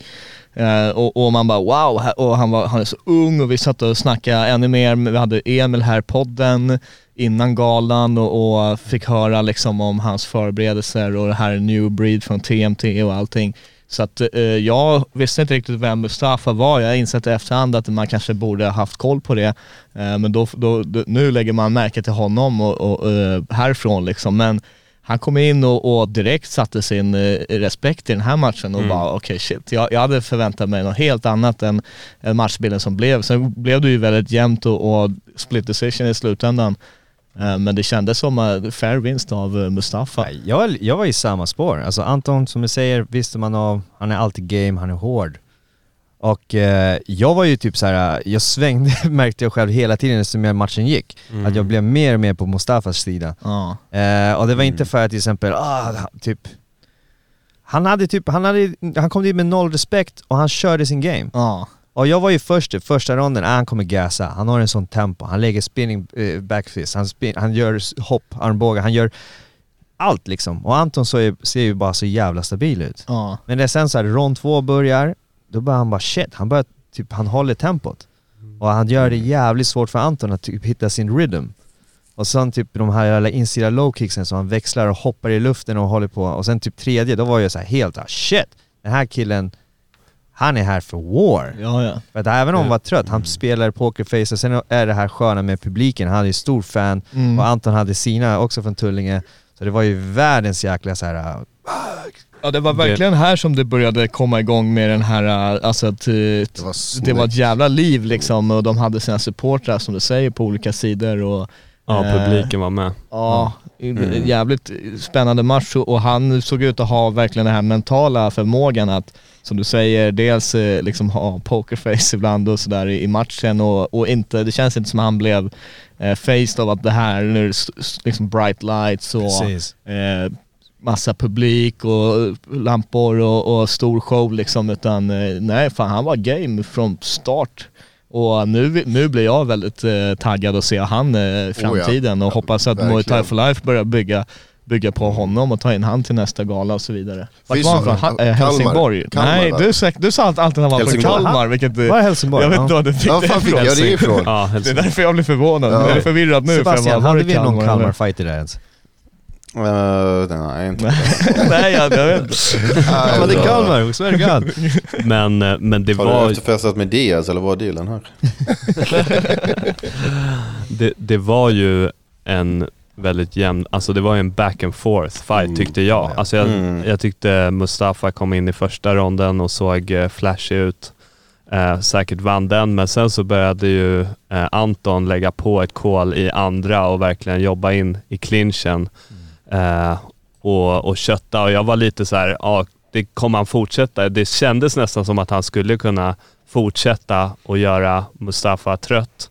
B: Eh, och, och man bara wow, och han, var, han är så ung och vi satt och snackade ännu mer. Vi hade Emil här podden innan galan och, och fick höra liksom om hans förberedelser och det här New Breed från TMT och allting. Så att eh, jag visste inte riktigt vem Mustafa var. Jag har insett i efterhand att man kanske borde ha haft koll på det. Eh, men då, då, då, nu lägger man märke till honom och, och, eh, härifrån liksom. Men han kom in och, och direkt satte sin eh, respekt i den här matchen och
C: Mm.
B: bara okej shit, jag, jag hade förväntat mig något helt annat än, än matchbilden som blev. Sen blev det ju väldigt jämnt och, och split decision i slutändan. Eh, men det kändes som en fair vinst av eh, Mustafa.
E: Jag, jag var i samma spår. Alltså Anton, som du säger, visste man av, han är alltid game, han är hård. Och eh, jag var ju typ så här, jag svängde märkte jag själv hela tiden som matchen gick.
C: Mm.
E: Att jag blev mer och mer på Mustafas sida.
B: Ja.
E: Eh, och det var inte
D: Mm.
E: för att till exempel, ah, typ han hade typ, han, hade, han kom dit med noll respekt och han körde sin game.
B: Ja.
E: Och jag var ju först första ronden, ah, han kommer gasa, han har en sån tempo, han lägger spinning eh, backfist, han, spin, han gör hopp, armbågar, han gör allt liksom. Och Anton så är, ser ju bara så jävla stabil ut.
B: Ja.
E: Men det är sen så här, rond två börjar, då börjar han bara shit, han börjar typ, han håller tempot. Och han gör det jävligt svårt för Anton att typ hitta sin rhythm. Och sen typ de här jävla insida low kicksen som han växlar och hoppar i luften och håller på. Och sen typ tredje, då var jag så här helt ah, shit, den här killen, han är här för war.
B: Ja, ja.
E: För att även om han var trött, han spelar pokerface och sen är det här sköna med publiken, han är ju stor fan
B: Mm.
E: och Anton hade sina också från Tullinge. Så det var ju världens jäkla så här.
B: Ja det var verkligen här som det började komma igång med den här, äh, alltså att äh,
A: Det var,
B: det var ett jävla liv liksom och de hade sina supportrar som du säger på olika sidor och
C: Ja,
B: eh,
C: publiken var med.
B: Ja,
D: Mm.
B: jävligt spännande match och han såg ut att ha verkligen den här mentala förmågan att, som du säger, dels eh, liksom ha pokerface ibland och sådär i matchen och, och inte, det känns inte som han blev eh, faced av att det här, nu liksom bright lights och
E: Precis.
B: eh, massa publik och lampor och, och stor show liksom utan eh, nej fan han var game från start. Och nu, nu blir jag väldigt eh, taggad att se han eh, i framtiden och hoppas att Muay Thai for Life börjar bygga, bygga på honom och ta in han till nästa gala och så vidare. Vart var han
A: det-
B: från? Ha, eh, Helsingborg?
A: Kalmar,
B: nej, du, sa- du sa alltid att han var från. Kalmar, vilket... eh,
E: Var det Helsingborg?
B: Jag vet
E: Ja.
B: inte vad du fick
A: Ja,
B: det
A: fan fick jag det ifrån?
C: Ja,
B: Det är
C: Helsingborg.
B: därför jag blir förvånad.
A: Ja.
B: Jag är förvirrad nu. för jag
E: Sebastian,
B: bara, var
E: hade
B: det
E: vi någon
B: Kalmar, eller?
E: Kalmar-fighter där ens?
D: Uh, nej, inte.
B: Nej, jag, vet inte.
E: Ja, men det är Kalmar, swear God.
C: Men, eh, men det
D: Har du
C: var...
D: efterfestat med Diaz eller vad är dealen här?
C: det, det var ju en väldigt jämn, alltså det var ju en back and forth fight
A: Mm.
C: tyckte jag. Alltså jag,
D: Mm.
C: jag tyckte Mustafa kom in i första ronden och såg eh, flashig ut. Eh, säkert vann den, men sen så började ju eh, Anton lägga på ett kol i andra och verkligen jobba in i clinchen eh, och, och kötta. Och jag var lite så här, ja, det kommer han fortsätta? Det kändes nästan som att han skulle kunna fortsätta och göra Mustafa trött.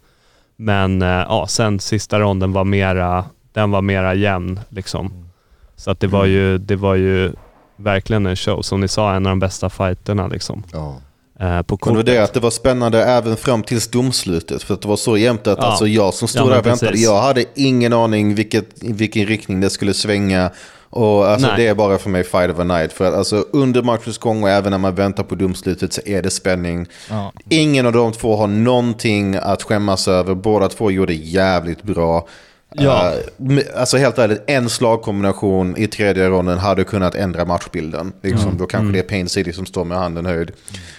C: Men eh, ja, sen sista ronden var mera, den var mera jämn liksom. Så att det var ju, det var ju verkligen en show. Som ni sa, en av de bästa fighterna liksom.
A: Ja.
C: Eh, på
D: Och det var
C: kortet.
D: det att det var spännande även fram tills domslutet. För att det var så jämnt att
C: Ja.
D: alltså jag som stod
C: Ja,
D: där och väntade,
C: precis.
D: jag hade ingen aning vilket, vilken riktning det skulle svänga. Och alltså
C: Nej.
D: det är bara för mig fight of a night. För att alltså under matchens gång och även när man väntar på domslutet så är det spänning.
B: Ja.
D: Ingen av de två har någonting att skämmas över. Båda två gjorde jävligt bra.
C: Ja.
D: Men, alltså helt ärligt, en slagkombination i tredje ronden hade kunnat ändra matchbilden. Liksom, Då kanske det är Pain City som står med handen höjd.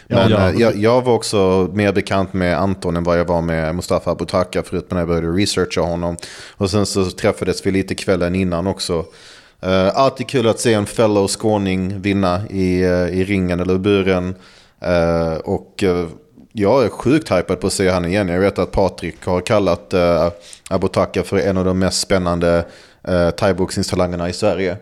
D: Men
C: Ja.
D: eh, jag, jag var också mer bekant med Anton än vad jag var med Mustafa Abutaka förutom när jag började researcha honom. Och sen så träffades vi lite kvällen innan också. Uh, alltid kul att se en fellow skåning vinna i, eh, i ringen eller buren. Eh, och jag är sjukt hypad på att se han igen. Jag vet att Patrik har kallat uh, Abutaka för en av de mest spännande uh, thaiboxningstalangerna i Sverige.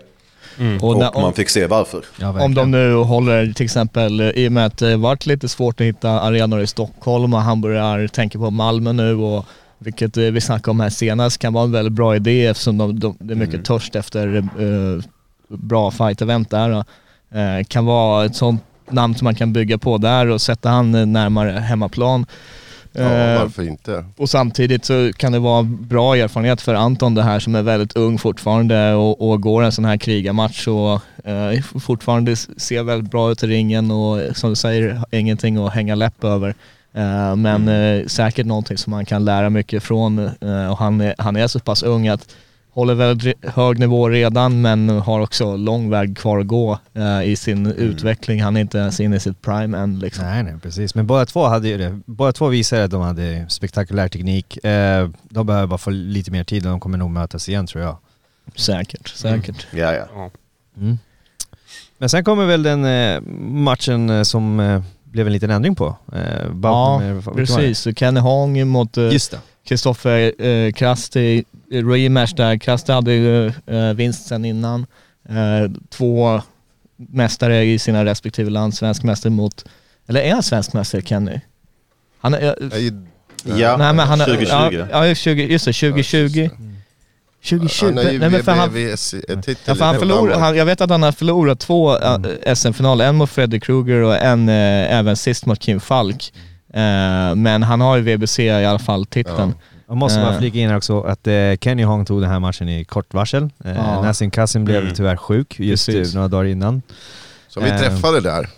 B: Och
D: Och
B: när-
D: man fick se varför.
E: Ja,
B: Om de nu håller till exempel, eh, i och med att det varit lite svårt att hitta arenor i Stockholm och han börjar tänka på Malmö nu och vilket eh, vi snackade om här senast kan vara en väldigt bra idé eftersom de, de, det är mycket törst efter eh, bra fight-event där. Eh, kan vara ett sånt namn som man kan bygga på där och sätta han närmare hemmaplan.
A: Ja,
B: Eh,
A: varför inte?
B: och samtidigt så kan det vara bra erfarenhet för Anton det här som är väldigt ung fortfarande och, och går en sån här krigarmatch och eh, fortfarande ser väldigt bra ut i ringen och som du säger, ingenting att hänga läpp över. Eh, men eh, säkert någonting som man kan lära mycket från eh, och han är, han är så pass ung att håller väldigt hög nivå redan men har också lång väg kvar att gå eh, i sin utveckling. Han är inte ens inne i sitt prime än liksom.
E: Nej, nej, precis. Men båda två hade ju det. Båda två visade att de hade spektakulär teknik. Eh, de behöver bara få lite mer tid och de kommer nog mötas igen tror jag.
B: Säkert, säkert.
D: Ja, ja.
E: Mm. Men sen kommer väl den eh, matchen eh, som eh, blev en liten ändring på. Eh,
B: Ja, precis. Så Kenny Hong mot eh,
E: Just det.
B: Kristoffer eh, Krasti, rematch där. Krasti hade ju eh, vinst sen innan. Eh, två mästare i sina respektive land, svensk mästare mot, eller är han svensk mästare Kenny? Han är,
A: Nej,
D: Ja,
B: nej men han är,
D: 2020.
B: Ja, ja 20, just det, 2020. 2020,
A: Han är ju
B: nej men för han. Ja, för han förlor, han, jag vet att han har förlorat två äh, SM-finaler, en mot Fredrik Kruger och en äh, även sist mot Kim Falk. Äh, men han har ju VBC i alla fall titeln.
E: Jag måste bara
B: Eh.
E: flika in här också att eh, Kenny Hong tog den här matchen i kort varsel. Eh,
B: Ja.
E: Nassim Kassim blev
D: Mm.
E: tyvärr sjuk just
B: Precis.
E: eh, några dagar innan.
A: Som vi
E: Eh.
A: träffade där,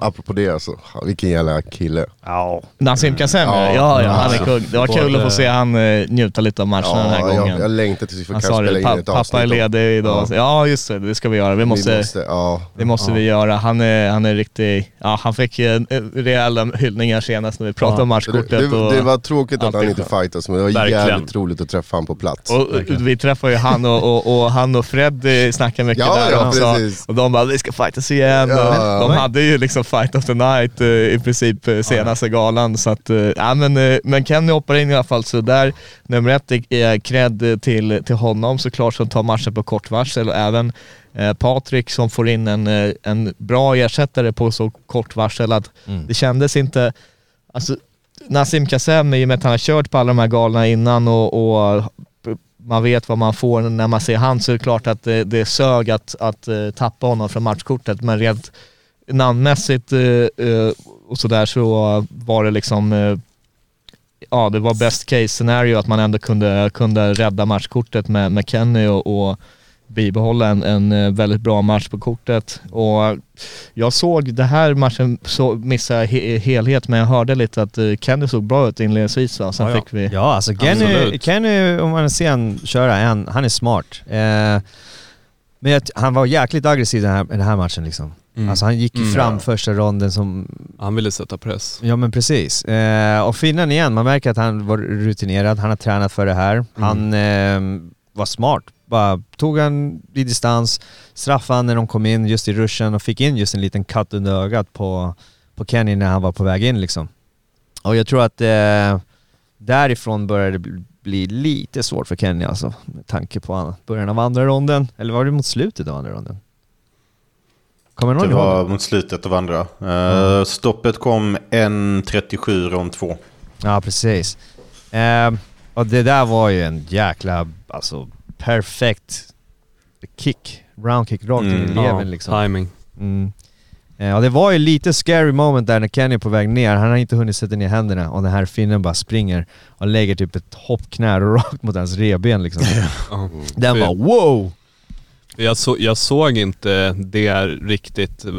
A: apropå det alltså, vilken jävla kille.
E: Ja.
B: Nassim Kassem
A: Ja,
B: ja, ja, ja, han är kung. Det var kul att få se han äh, njuta lite av matchen den här
A: Ja, jag,
B: gången.
A: jag längtar tills vi får kanske spela
B: det,
A: in ett
B: pappa
A: avsnitt.
B: är
A: om-
B: ledig idag.
A: Ja.
B: Ja. just det, det ska vi göra. Vi måste,
A: Vi måste ja.
B: det måste
E: Ja.
B: vi göra. Han är, han är riktig, ja han fick eh, rejäla hyllningar senast när vi pratade
E: Ja.
B: om
A: det,
B: matchkortet.
A: det,
B: och,
A: det var tråkigt att han
B: är
A: inte fightas men det var
C: Verkligen.
A: jävligt roligt att träffa honom på plats.
B: Och vi träffade ju han och, och, och han och Fred eh, snackade mycket
A: Ja,
B: där
A: ja,
B: också. Och de bara, vi ska fightas igen.
A: Ja.
B: Och de hade ju liksom fight of the night eh, i princip eh, senaste galan. Så att, eh, ja men, men Kenny hoppar in i alla fall så där. Nummer ett är- cred till, till honom såklart som tar matchen på kort varsel och även Patrik som får in en, en bra ersättare på så kort varsel att
E: Mm.
B: det kändes inte, alltså Nassim Kassem i och med att han har kört på alla de här galorna innan och, och man vet vad man får när man ser han så är det klart att det, det sög att, att tappa honom från matchkortet men rent namnmässigt eh, eh, och sådär så var det liksom eh, ja det var best case scenario att man ändå kunde, kunde rädda matchkortet med, med Kenny och, och bibehålla en, en väldigt bra match på kortet. Och jag såg, det här matchen så missade jag he, helhet men jag hörde lite att Kenny såg bra ut inledningsvis va? Sen
C: Ja,
B: fick vi...
E: Ja, alltså Kenny,
C: Absolut.
E: Kenny om man ser han köra, han, han är smart. Eh, men jag, han var jäkligt aggressiv i den här, den här matchen liksom.
C: Mm.
E: Alltså han gick ju
C: Mm.
E: fram första ronden som,
C: Han ville sätta press.
E: ja men precis. Eh, och finnen igen, man märker att han var rutinerad, han har tränat för det här. Han eh, var smart. Bara tog han i distans, straffade han när de kom in just i ruschen och fick in just en liten cut under ögat på, på Kenny när han var på väg in liksom. Och jag tror att eh, därifrån började det bli- bli lite svårt för Kenny alltså, med tanke på an- början av andra ronden. Eller var det mot slutet av andra ronden? Kommer någon
D: Det
E: ihåg?
D: var mot slutet av andra. Eh, Stoppet kom 1.37 rond 2.
E: Ja, precis. Ehm, och det där var ju en jäkla, alltså perfekt kick. Round kick rakt in i
D: Mm,
E: levern
C: Ja,
E: liksom.
C: timing.
E: Mm. Eh, och det var ju lite scary moment där när Kenny är på väg ner, han har inte hunnit sätta ner händerna och den här finnen bara springer och lägger typ ett hoppknä rakt mot hans revben liksom.
C: Ja.
E: Den var wow!
C: Jag, så, jag såg inte det riktigt, eh,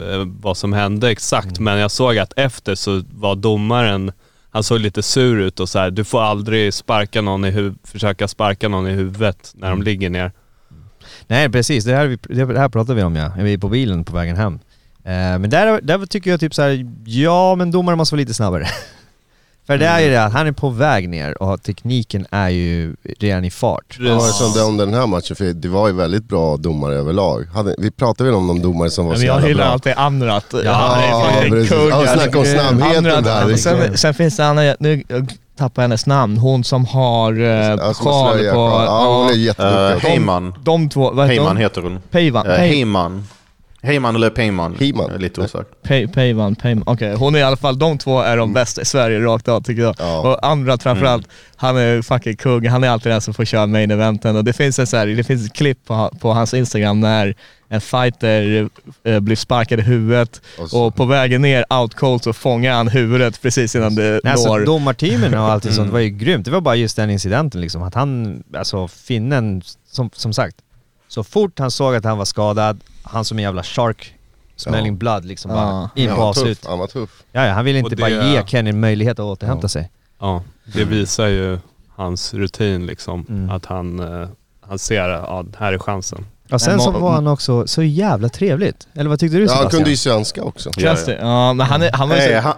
C: vad som hände exakt, men jag såg att efter så var domaren, han såg lite sur ut och så här, du får aldrig sparka någon i huv- försöka sparka någon i huvudet när de ligger ner.
E: Nej precis, det här, vi- det här pratade vi om ja, vi är på bilen på vägen hem. Eh, men där, där tycker jag typ så här, ja men domaren måste vara lite snabbare. För det är ju det att han är på väg ner och tekniken är ju redan i fart.
A: Vad var det som dömde den här matchen? För det var ju väldigt bra domare överlag. Vi pratade väl om de domare som var
B: Men
A: så
B: jag hyllar alltid Amrat.
E: Ja,
B: Han är
A: precis.
B: kung.
A: Ja, snacka om snabbheten
B: Amrat,
A: där. Det-
B: Sen, sen finns det Anna, nu jag tappar hennes namn, hon som har eh, sjal på...
A: Ja, hon är
D: Uh,
A: jätteduktig.
D: Heyman.
B: De två, vad heter
D: Heyman
B: hon?
D: heter hon.
B: Peivan.
D: Uh,
B: Pei-
D: Heyman. Heyman eller Peyman.
A: Heyman.
D: Jag är lite osäker.
B: Pei- Peivan, Peivan. Okej, hon är i alla fall, de två är de bästa i Sverige rakt av tycker jag.
A: Ja.
B: Och andra framförallt, han är fucking kung, han är alltid den som får köra main eventen. Och det finns, en så här, det finns ett klipp på, på hans Instagram när en fighter eh, blir sparkad i huvudet
A: Och
B: och på vägen ner out cold så fångar han huvudet precis innan det
E: Nej, alltså,
B: når...
E: domarteamen och allt sånt var ju grymt. Det var bara just den incidenten liksom. Att han, alltså finnen, som, som sagt, så fort han såg att han var skadad, han som en jävla shark, smelling
A: Ja.
E: blood liksom
B: Ja.
E: bara in
A: Han
E: på avslut.
A: Han var tuff.
E: Ja, ja, han ville inte
C: Och
E: bara
C: det-
E: ge Kenny en möjlighet att återhämta
A: Ja.
E: sig.
C: Ja, det visar ju hans rutin liksom.
E: Mm.
C: Att han, eh, han ser, ja här är chansen.
E: Och sen så var han också så jävla trevligt. Eller vad tyckte du
A: Ja, han
E: Sebastian?
A: kunde ju svenska också.
B: Känns det? Ja, men han, är, han var ju så...
D: han,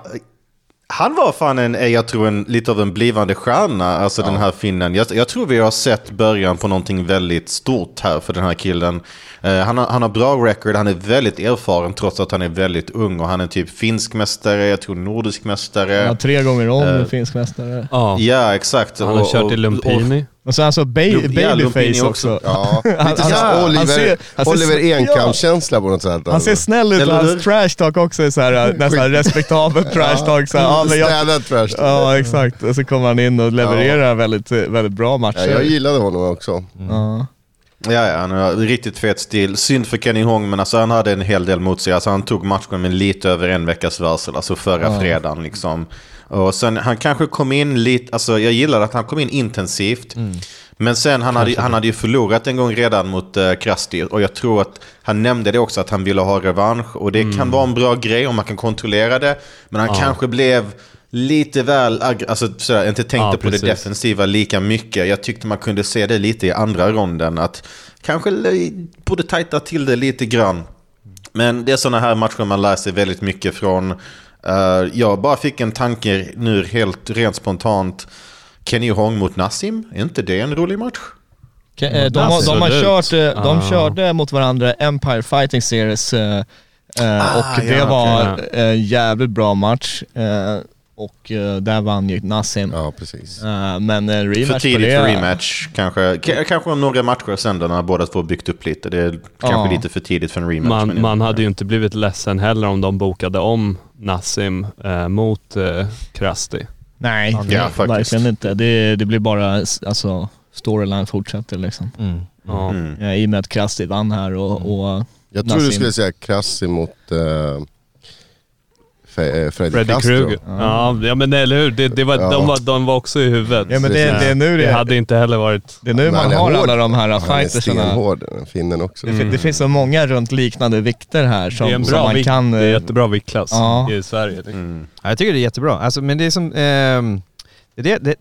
D: han var fan en, eh, jag tror en, lite av en blivande stjärna, alltså den här finnen. Jag, jag tror vi har sett början på någonting väldigt stort här för den här killen. Eh, han, har, han har bra record, han är väldigt erfaren trots att han är väldigt ung. Och han är typ finsk mästare, jag tror nordisk mästare.
B: Ja, tre gånger om
D: Eh,
B: finsk mästare.
C: Ja,
D: Ja, exakt.
C: han har
D: Och-
C: kört
D: och-
C: i Lumpini.
B: Och sen alltså ba
D: ja,
B: babyface
D: också.
B: också.
A: Ja,
B: Han- han-
A: Oliver,
B: han ser-
A: Oliver
B: ja.
A: Enkamp-känsla på något sätt.
B: Han
A: alltså.
B: ser snäll ut och hans trash talk också är såhär, nästan respektabelt trash talk. Så här, ja, men jag,
A: Städad trash.
B: ja exakt, och så kommer han in och levererar väldigt, väldigt bra
A: Ja,
B: matcher.
A: jag gillade honom också.
B: Ja.
D: Ja, ja, han har riktigt fet stil. Synd för Kenny Hong, men alltså han hade en hel del mot sig. Alltså han tog matchen med lite över en veckas varsel, alltså förra fredagen liksom. Och sen han kanske kom in lite, alltså jag gillar att han kom in intensivt. Men sen han hade, han hade ju förlorat en gång redan mot uh, Krusty. Och jag tror att han nämnde det också, att han ville ha revansch. Och det kan vara en bra grej om man kan kontrollera det. Men han kanske blev lite väl, alltså sådär, inte tänkte
C: Ja,
D: på det defensiva lika mycket. Jag tyckte man kunde se det lite i andra ronden. Att kanske borde tajta till det lite grann. Men det är sådana här matcher man lär sig väldigt mycket från. Eh, jag bara fick en tanke nu helt rent spontant. Kenny Hong mot Nassim, är inte det en rolig match?
B: Ke- eh, De, har- de har kört, eh, de
C: Ah.
B: körde mot varandra Empire Fighting Series eh, eh, och det
D: ja,
B: var
C: okej.
B: en jävligt bra match. eh, Och eh, där vann ju Nassim.
A: Ja, precis.
B: Eh, Men en rematch
D: För tidigt
B: det...
D: för rematch. Kanske, k- kanske om några matcher sen när båda två byggt upp lite. Det är kanske lite för tidigt för en rematch.
C: Man, man hade ju inte blivit ledsen heller om de bokade om Nassim eh, mot eh, Krusty.
B: Nej,
D: Ja, faktiskt.
B: verkligen inte. Det, det blir bara, alltså, storyline fortsätter liksom.
E: Mm.
C: Ja.
D: Mm.
B: Ja, I och med att Krusty vann här och, och
A: Jag tror du skulle säga Krassi mot uh, Freddy,
C: Freddy
A: Castro.
C: Krueger. Ja. ja men eller hur, det, det var,
A: Ja.
C: de, var, de var också i huvudet.
B: Ja men det, det är nu
C: det
B: det,
C: hade inte heller varit...
B: det är nu
A: Men
B: man har
A: hård.
B: alla de här
A: Han är
B: fightersarna.
A: stenhård, den finnen också.
B: Det, fin- det finns så många runt liknande vikter här som,
C: det är en
B: som
C: bra
B: man
C: vikt,
B: kan...
C: det är
B: eh,
C: jättebra viktklass
B: Ja.
C: i Sverige.
D: Mm.
E: Ja, jag tycker det är jättebra. Alltså, men det är som... ehm, det, det,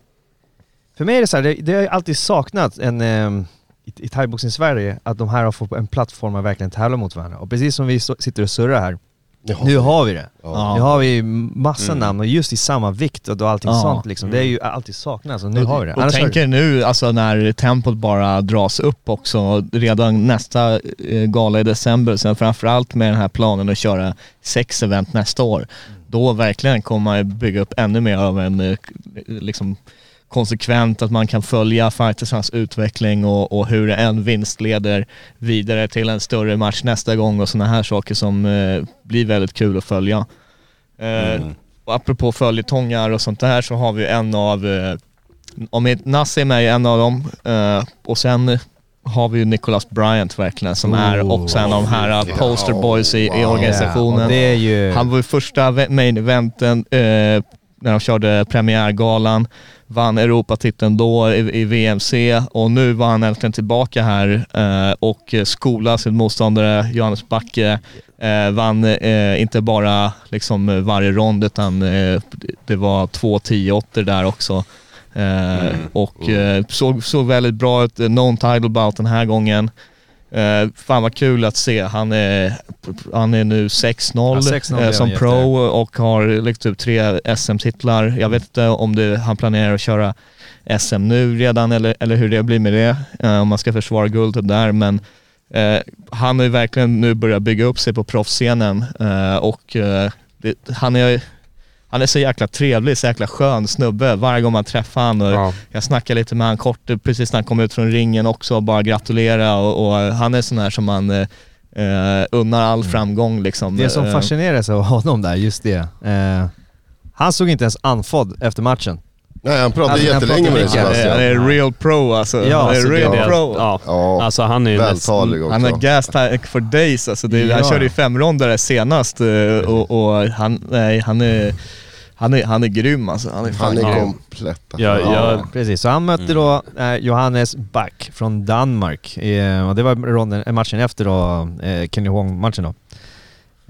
E: för mig är det så här, det, det har ju alltid saknats en... ehm, i, i thaiboxning Sverige, att de här har fått en plattform att verkligen tävla mot varandra. Och precis som vi sitter och surrar här,
A: Jaha.
E: nu har vi det.
A: Ja.
E: Nu har vi massa
D: Mm.
E: namn och just i samma vikt och allting
B: Ja.
E: sånt liksom. Det är ju alltid saknats och nu har vi det.
B: Och
E: Annars har-
B: tänker nu, alltså när tempot bara dras upp också, redan nästa eh, gala i december, sen framförallt med den här planen att köra sex event nästa år, då verkligen kommer man bygga upp ännu mer av en eh, liksom konsekvent, att man kan följa fightersarnas utveckling och, och hur en vinst leder vidare till en större match nästa gång och sådana här saker som eh, blir väldigt kul att följa. Eh,
D: Mm.
B: och apropå följetongar och sånt där så har vi en av, eh, om Nassim är ju en av dem, eh, och sen har vi ju Nicholas Bryant verkligen som är
E: Oh,
B: också en av de här uh, poster boys i, i
A: wow.
B: organisationen.
E: Ja, och det är ju...
B: Han var ju första main eventen eh, när de körde premiärgalan, vann Europatiteln då i, i VMC och nu var han äntligen tillbaka här eh, och skolade sin motståndare Johannes Backe. Eh, vann eh, inte bara liksom varje rond utan eh, det var två 10 där också. Eh, Och eh, såg, såg väldigt bra ut, non-title bout den här gången. Eh, fan vad kul att se. Han är, han är nu 6-0
E: Ja, 6-0
B: eh, som pro och har lagt upp tre SM-titlar. Jag vet inte om det, han planerar att köra SM nu redan eller, eller hur det blir med det, eh, om man ska försvara guldet där. Men eh, han har ju verkligen nu börjat bygga upp sig på proffsscenen eh, och eh, det, han är han är så jäkla trevlig, så jäkla skön snubbe varje gång man träffar han. Och
C: Ja.
B: Jag snackade lite med han kort precis när han kom ut från ringen också och bara gratulera och, och han är sån här som man eh, eh, unnar all framgång liksom.
E: Mm. Det som
B: Eh,
E: fascinerades av honom där, just det. Eh, han såg inte ens andfådd efter matchen.
A: Nej, han pratade
E: Alltså, han
A: jättelänge med dig.
B: Han
A: Sebastian.
B: han är real pro alltså.
E: Ja,
B: han är
E: alltså,
B: real
E: är-
B: pro.
C: Ja.
A: Ja,
C: Alltså han är ju
A: vältalig också.
B: Han har gas tank for days alltså. Det, Han
E: Ja.
B: körde ju femrondare senast eh, och, och han, nej, han är han är, han är grym alltså. Han är fan
A: Han är
B: grym.
A: komplett.
C: Ja,
E: Ja,
C: jag,
E: precis. Så han mötte då eh, Johannes Back från Danmark. Eh, och det var ronden, eh, matchen efter då, eh, Kenny Huang-matchen då.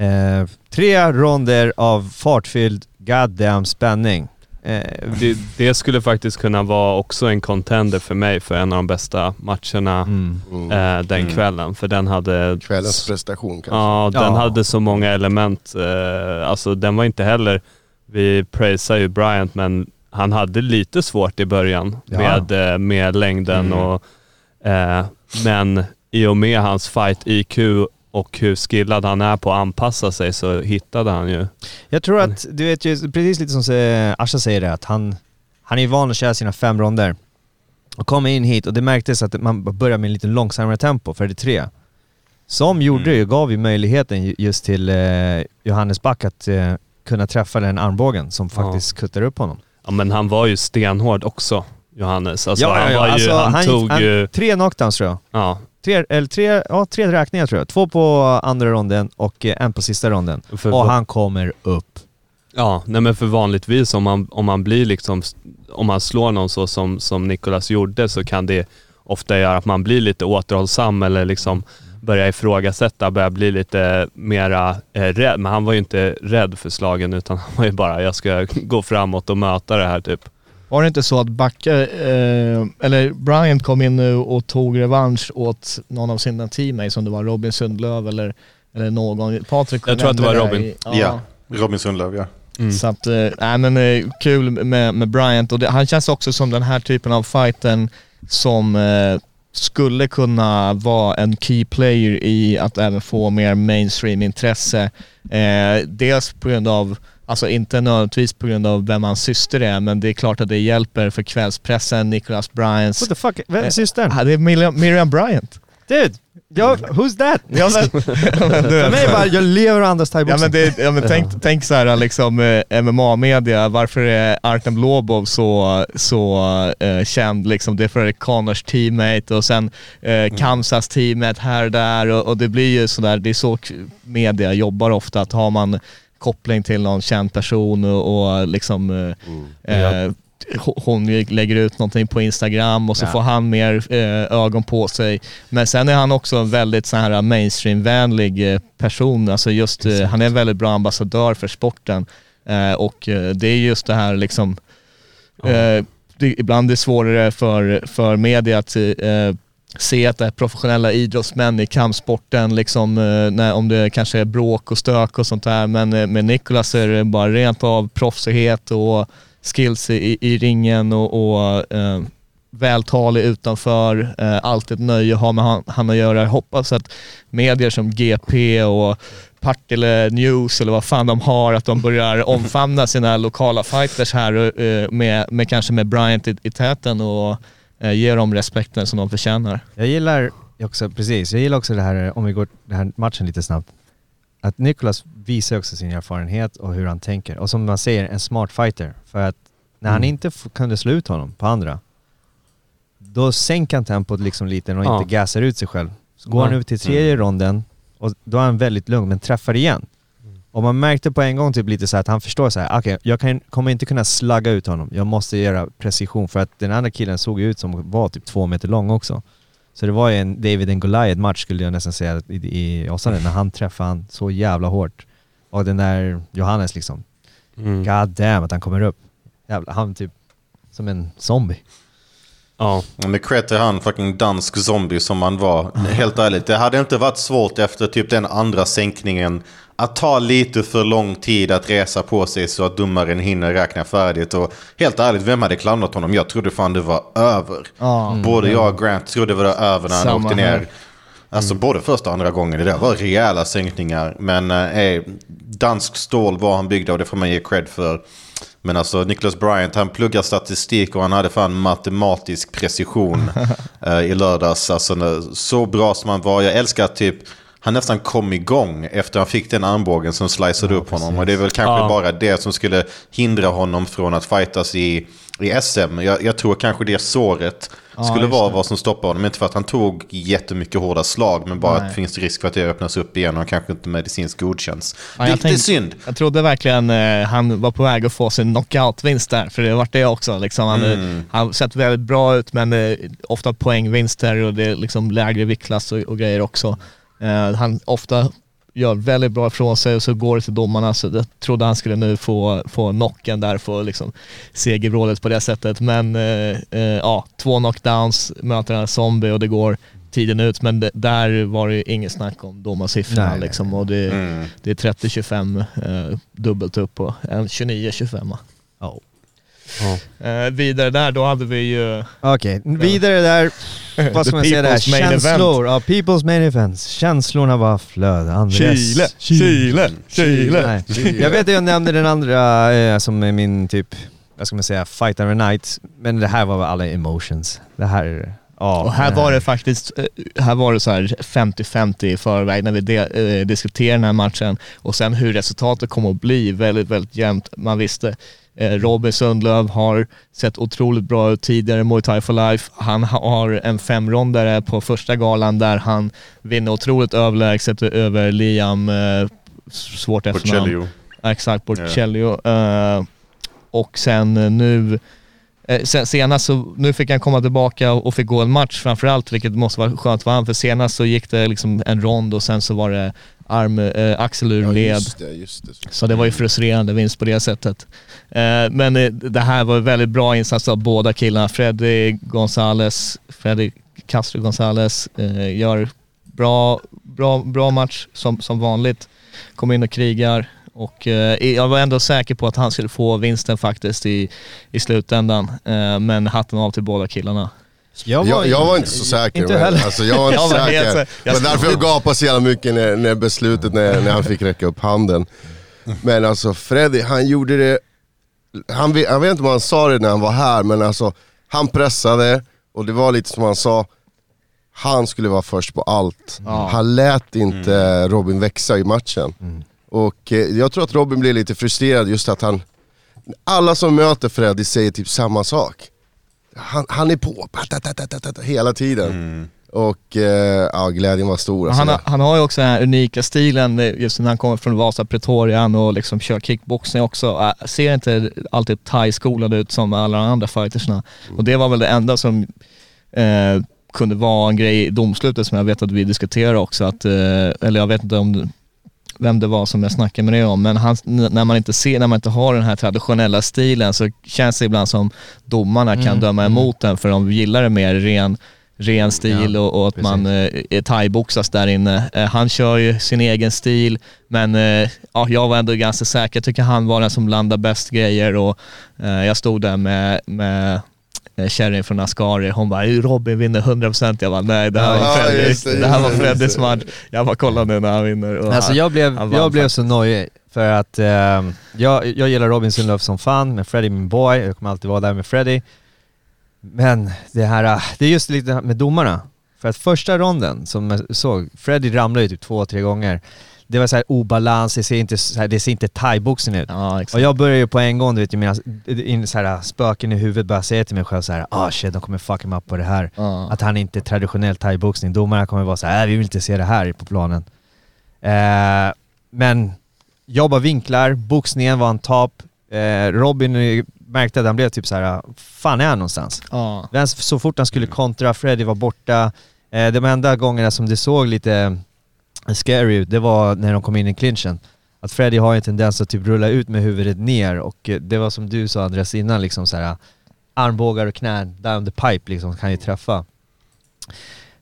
E: Eh, tre ronder av fartfylld goddamn spänning. Eh,
C: det, det skulle faktiskt kunna vara också en contender för mig för en av de bästa matcherna
E: mm.
A: Mm.
C: eh, den
D: Mm.
C: kvällen. För den hade...
A: Kvällens prestation kanske.
C: Ja, den
E: Ja.
C: hade så många element. Eh, alltså den var inte heller... Vi prisar ju Bryant men han hade lite svårt i början
E: Ja.
C: med, eh, med längden
D: Mm.
C: och... Eh, men i och med hans fight-IQ och hur skillad han är på att anpassa sig så hittade han ju...
E: Jag tror att, du vet ju precis lite som eh, Asha säger det, att han, han är van att köra sina fem ronder. Och kommer in hit och det märktes att man börjar med en lite långsammare tempo för det tre. Som gjorde
D: Mm.
E: ju, gav ju möjligheten ju- just till eh, Johannes Back att eh, kunna träffa den armbågen som
C: Ja.
E: faktiskt kuttar upp honom.
C: Ja men han var ju stenhård också, Johannes. Alltså, han, var ju,
E: Alltså,
C: han,
E: gick-
C: tog
E: han-
C: ju...
E: Tre knockdowns tror jag.
C: Ja,
E: Tre, eller tre, ja, tre räkningar tror jag. Två på andra ronden och eh, en på sista ronden.
C: för,
E: Och han kommer upp.
C: ja, nej men för vanligtvis om man, om man blir liksom, om man slår någon så som, som Nicolas gjorde så kan det ofta göra att man blir lite återhållsam eller liksom börjar ifrågasätta, börjar bli lite mera eh, rädd. Men han var ju inte rädd för slagen utan han var ju bara, jag ska gå framåt och möta det här typ.
B: Var det inte så att Backe, eh, eller Bryant kom in nu och tog revansch åt någon av sina teammates, som det var Robin Sundlöv eller, eller någon. Patrik
C: Jag tror att det var Robin.
B: i-
D: Ja. Robin Sundlöv ja.
C: Mm.
B: Så att, eh, nej men eh, kul med, med Bryant och det, han känns också som den här typen av fighten som eh, skulle kunna vara en key player i att även få mer mainstream-intresse. Eh, dels på grund av, alltså inte nödvändigtvis på grund av vem hans syster är, men det är klart att det hjälper för kvällspressen, Nicholas Bryants...
E: What the fuck? Vem är
B: Eh,
E: systern?
B: Ja, det är Miriam, Miriam Bryant.
E: Dude! Jag, who's that?
B: Ja, men, ja, men, du
E: För mig bara, jag lever och andas
B: Ja
E: thaiboxning.
B: men, det, ja, men tänk, tänk så här liksom eh, MMA-media, varför är Artem Lobov så, så eh, känd liksom? Det är för Connors teammate och sen eh, Kamsas teammate här och där och, och det blir ju sådär, det är så media jobbar ofta, att har man koppling till någon känd person och, och liksom eh, eh, ho- hon lägger ut någonting på Instagram och så
E: Ja.
B: får han mer eh, ögon på sig. Men sen är han också en väldigt så här mainstream-vänlig eh, person. Alltså just, eh, han är en väldigt bra ambassadör för sporten. Eh, och eh, det är just det här liksom, eh, det, ibland är det svårare för, för media att eh, se att det är professionella idrottsmän i kampsporten, liksom, eh, när, om det kanske är bråk och stök och sånt där. Men eh, med Nicolas är det bara rent av proffsighet och skills i, i ringen och, och eh, vältalig utanför, eh, alltid ett nöje att ha med han, han att göra. Jag hoppas att medier som GP och Partille News eller vad fan de har, att de börjar omfamna sina lokala fighters här eh, med, med kanske med Bryant i, i täten och eh, ge dem respekten som de förtjänar.
E: Jag gillar också, precis, jag gillar också det här, om vi går den här matchen lite snabbt, att Nicholas visar också sin erfarenhet och hur han tänker. Och som man säger, en smart fighter. För att när han
C: Mm.
E: inte f- kunde slå ut honom på andra, då sänker han tempot liksom lite och
C: Ja.
E: inte gasar ut sig själv. Så går
C: Nej.
E: han över till tredje ronden och då är han väldigt lugn men träffar igen. Och man märkte på en gång typ lite så att han förstår så här, okej jag kan, kommer inte kunna slagga ut honom, jag måste göra precision för att den andra killen såg ut som var typ två meter lång också. Så det var ju en David and Goliath match skulle jag nästan säga i, i Åsane, när han träffade han så jävla hårt. Och den där Johannes liksom,
C: Mm.
E: god damn att han kommer upp. Jävlar, han typ som en zombie.
C: Ja.
D: Med cred till han fucking dansk zombie som han var. Helt ärligt, det hade inte varit svårt efter typ den andra sänkningen att ta lite för lång tid att resa på sig så att domaren hinner räkna färdigt. Och helt ärligt, vem hade klandrat honom? Jag trodde fan det var över.
B: Ja.
D: Både jag och Grant trodde det var över när han
B: Samma
D: åkte ner.
B: här.
D: Alltså både första och andra gången. Det där var rejäla sänkningar. Men eh, dansk stål var han byggd av, det får man ge cred för. Men alltså Nicholas Bryant, han pluggar statistik och han hade fan matematisk precision eh, i lördags. Alltså så bra som han var. Jag älskar typ han nästan kom igång efter han fick den armbågen som sliceade upp honom. Och det är väl kanske
C: Ja.
D: bara det som skulle hindra honom från att fightas i, i SM. Jag, jag tror kanske det såret skulle
B: just
D: vara
B: det.
D: vad som stoppar honom. Inte för att han tog jättemycket hårda slag, men bara
B: Nej.
D: att det finns risk för att det öppnas upp igen och han kanske inte medicinskt godkänns.
B: Ja, jag
D: Vilket är
B: tänk-
D: synd.
B: Jag trodde verkligen eh, han var på väg att få sin knockout-vinst där, för det vart det också. Liksom. Han
D: Mm.
B: har sett väldigt bra ut, men eh, ofta poängvinster och det är liksom lägre viktklass och, och grejer också. Eh, han ofta gör väldigt bra ifrån sig och så går det till domarna, så jag trodde han skulle nu få, få knocken där, få liksom segerbrådet på det sättet. Men eh, eh, ja, två knockdowns, möter en zombie och det går tiden ut, men det, där var det ju inget snack om domarsiffrorna liksom. Och det,
D: Mm.
B: det är 30-25 eh, dubbelt upp och en 29-25.
E: Ja.
B: Eh, vidare där, då hade vi ju...
E: Okej, vidare där. Vad ska man säga där? Känslor. Ja, people's main events. Känslorna bara flöd. Andres.
B: Chile, Chile, Chile.
E: Nej. Jag vet att jag nämnde den andra eh, som är min typ, vad ska man säga, fight of the night. Men det här var väl alla emotions. Det här, ja.
B: Och här var det faktiskt, eh, här var det så här 50-50 i förväg när vi de, eh, diskuterade den här matchen och sen hur resultatet kommer att bli väldigt, väldigt jämnt. Man visste eh, Robin Sundlöv har sett otroligt bra ut tidigare Muay Thai for Life. Han har en femrondare på första galan där han vinner otroligt överlägset över Liam, eh, svårt efternamn.
D: Porcello.
B: Exakt, Porcello. Eh, och sen nu, senast så, nu fick han komma tillbaka och fick gå en match framförallt, vilket måste vara skönt för honom, för senast så gick det liksom en rond och sen så var det arm, eh, axel ur
A: Ja,
B: led.
A: just det, just det.
B: Så det var ju frustrerande vinst på det sättet. Eh, men eh, det här var en väldigt bra insats av båda killarna. Freddy Gonzales, Freddy Castro Gonzales eh, gör bra, bra, bra match som, som vanligt. Kommer in och krigar och eh, jag var ändå säker på att han skulle få vinsten faktiskt i, i slutändan. Eh, men hatten av till båda killarna.
E: Jag
A: Jag, jag var inte så säker.
E: Inte
A: men,
E: heller.
A: Alltså, jag var inte
B: Jag var helt
A: säker.
B: Jag
A: Men därför jag gapade så jävla mycket när, när beslutet, när, när han fick räcka upp handen. Men alltså Freddy, han gjorde det... Han, jag vet inte om han sa det när han var här, men alltså han pressade och det var lite som han sa, han skulle vara först på allt.
B: Ja.
A: Han lät inte Robin växa i matchen. Och eh, jag tror att Robin blev lite frustrerad just att han, alla som möter Freddy säger typ samma sak. Han, han är på, hela tiden. Och eh, ja, glädjen var stor. Alltså.
B: Han, har- han har ju också den här unika stilen, eh, just när han kommer från Vasa Pretorian och liksom kör kickboxning också. Äh, ser inte alltid thai-skolad ut som alla de andra fightersna. Och det var väl det enda som eh, kunde vara en grej i domslutet som jag vet att vi diskuterade också. Att, eh, eller jag vet inte om vem det var som jag snackade med dig om, men han, när man inte ser, när man inte har den här traditionella stilen så känns det ibland som domarna kan
E: Mm,
B: döma
E: mm.
B: emot den för de gillar det mer ren, ren stil
E: Ja,
B: och, och att
E: precis.
B: man eh, thaiboxas där inne. Eh, han kör ju sin egen stil, men eh, ja, jag var ändå ganska säker. Jag tycker han var den som landade bäst grejer och eh, jag stod där med, med kärringen från Ascari, hon bara Robin vinner 100% Jag bara nej det här
A: Ja,
B: var Freddy,
A: det,
B: det här var. Freddys match. Jag bara kolla nu när han vinner. Och
E: Alltså
B: han,
E: jag blev, jag blev så nojig för att eh, jag, jag gillar Robin Sundlöf som fan, men Freddy min boy, jag kommer alltid vara där med Freddy. Men det här, eh, det är just lite med domarna. För att första ronden som jag såg, Freddy ramlade ju typ två, tre gånger. Det var så här obalans, det ser inte, så här, det ser inte thaiboxning ut.
B: Ja.
E: Och jag började ju på en gång, du vet, mina in, så här, spöken i huvudet började säga till mig själv så här, ah shit, de kommer fucka mig upp på det här.
B: Ja.
E: Att han inte är traditionell thaiboxning. Domarna kommer vara så här, äh, vi vill inte se det här på planen. Eh, men jobba vinklar, boxningen var en topp. Eh, Robin märkte att han blev typ så här, fan är han någonstans?
B: Ja.
E: Så fort han skulle kontra, Freddy var borta. Eh, de enda gångerna som det såg lite scary ut, det var när de kom in i clinchen. Att Freddy har en tendens att typ rulla ut med huvudet ner och eh, det var som du sa Andreas innan, liksom så här, armbågar och knän down the pipe liksom, kan ju träffa.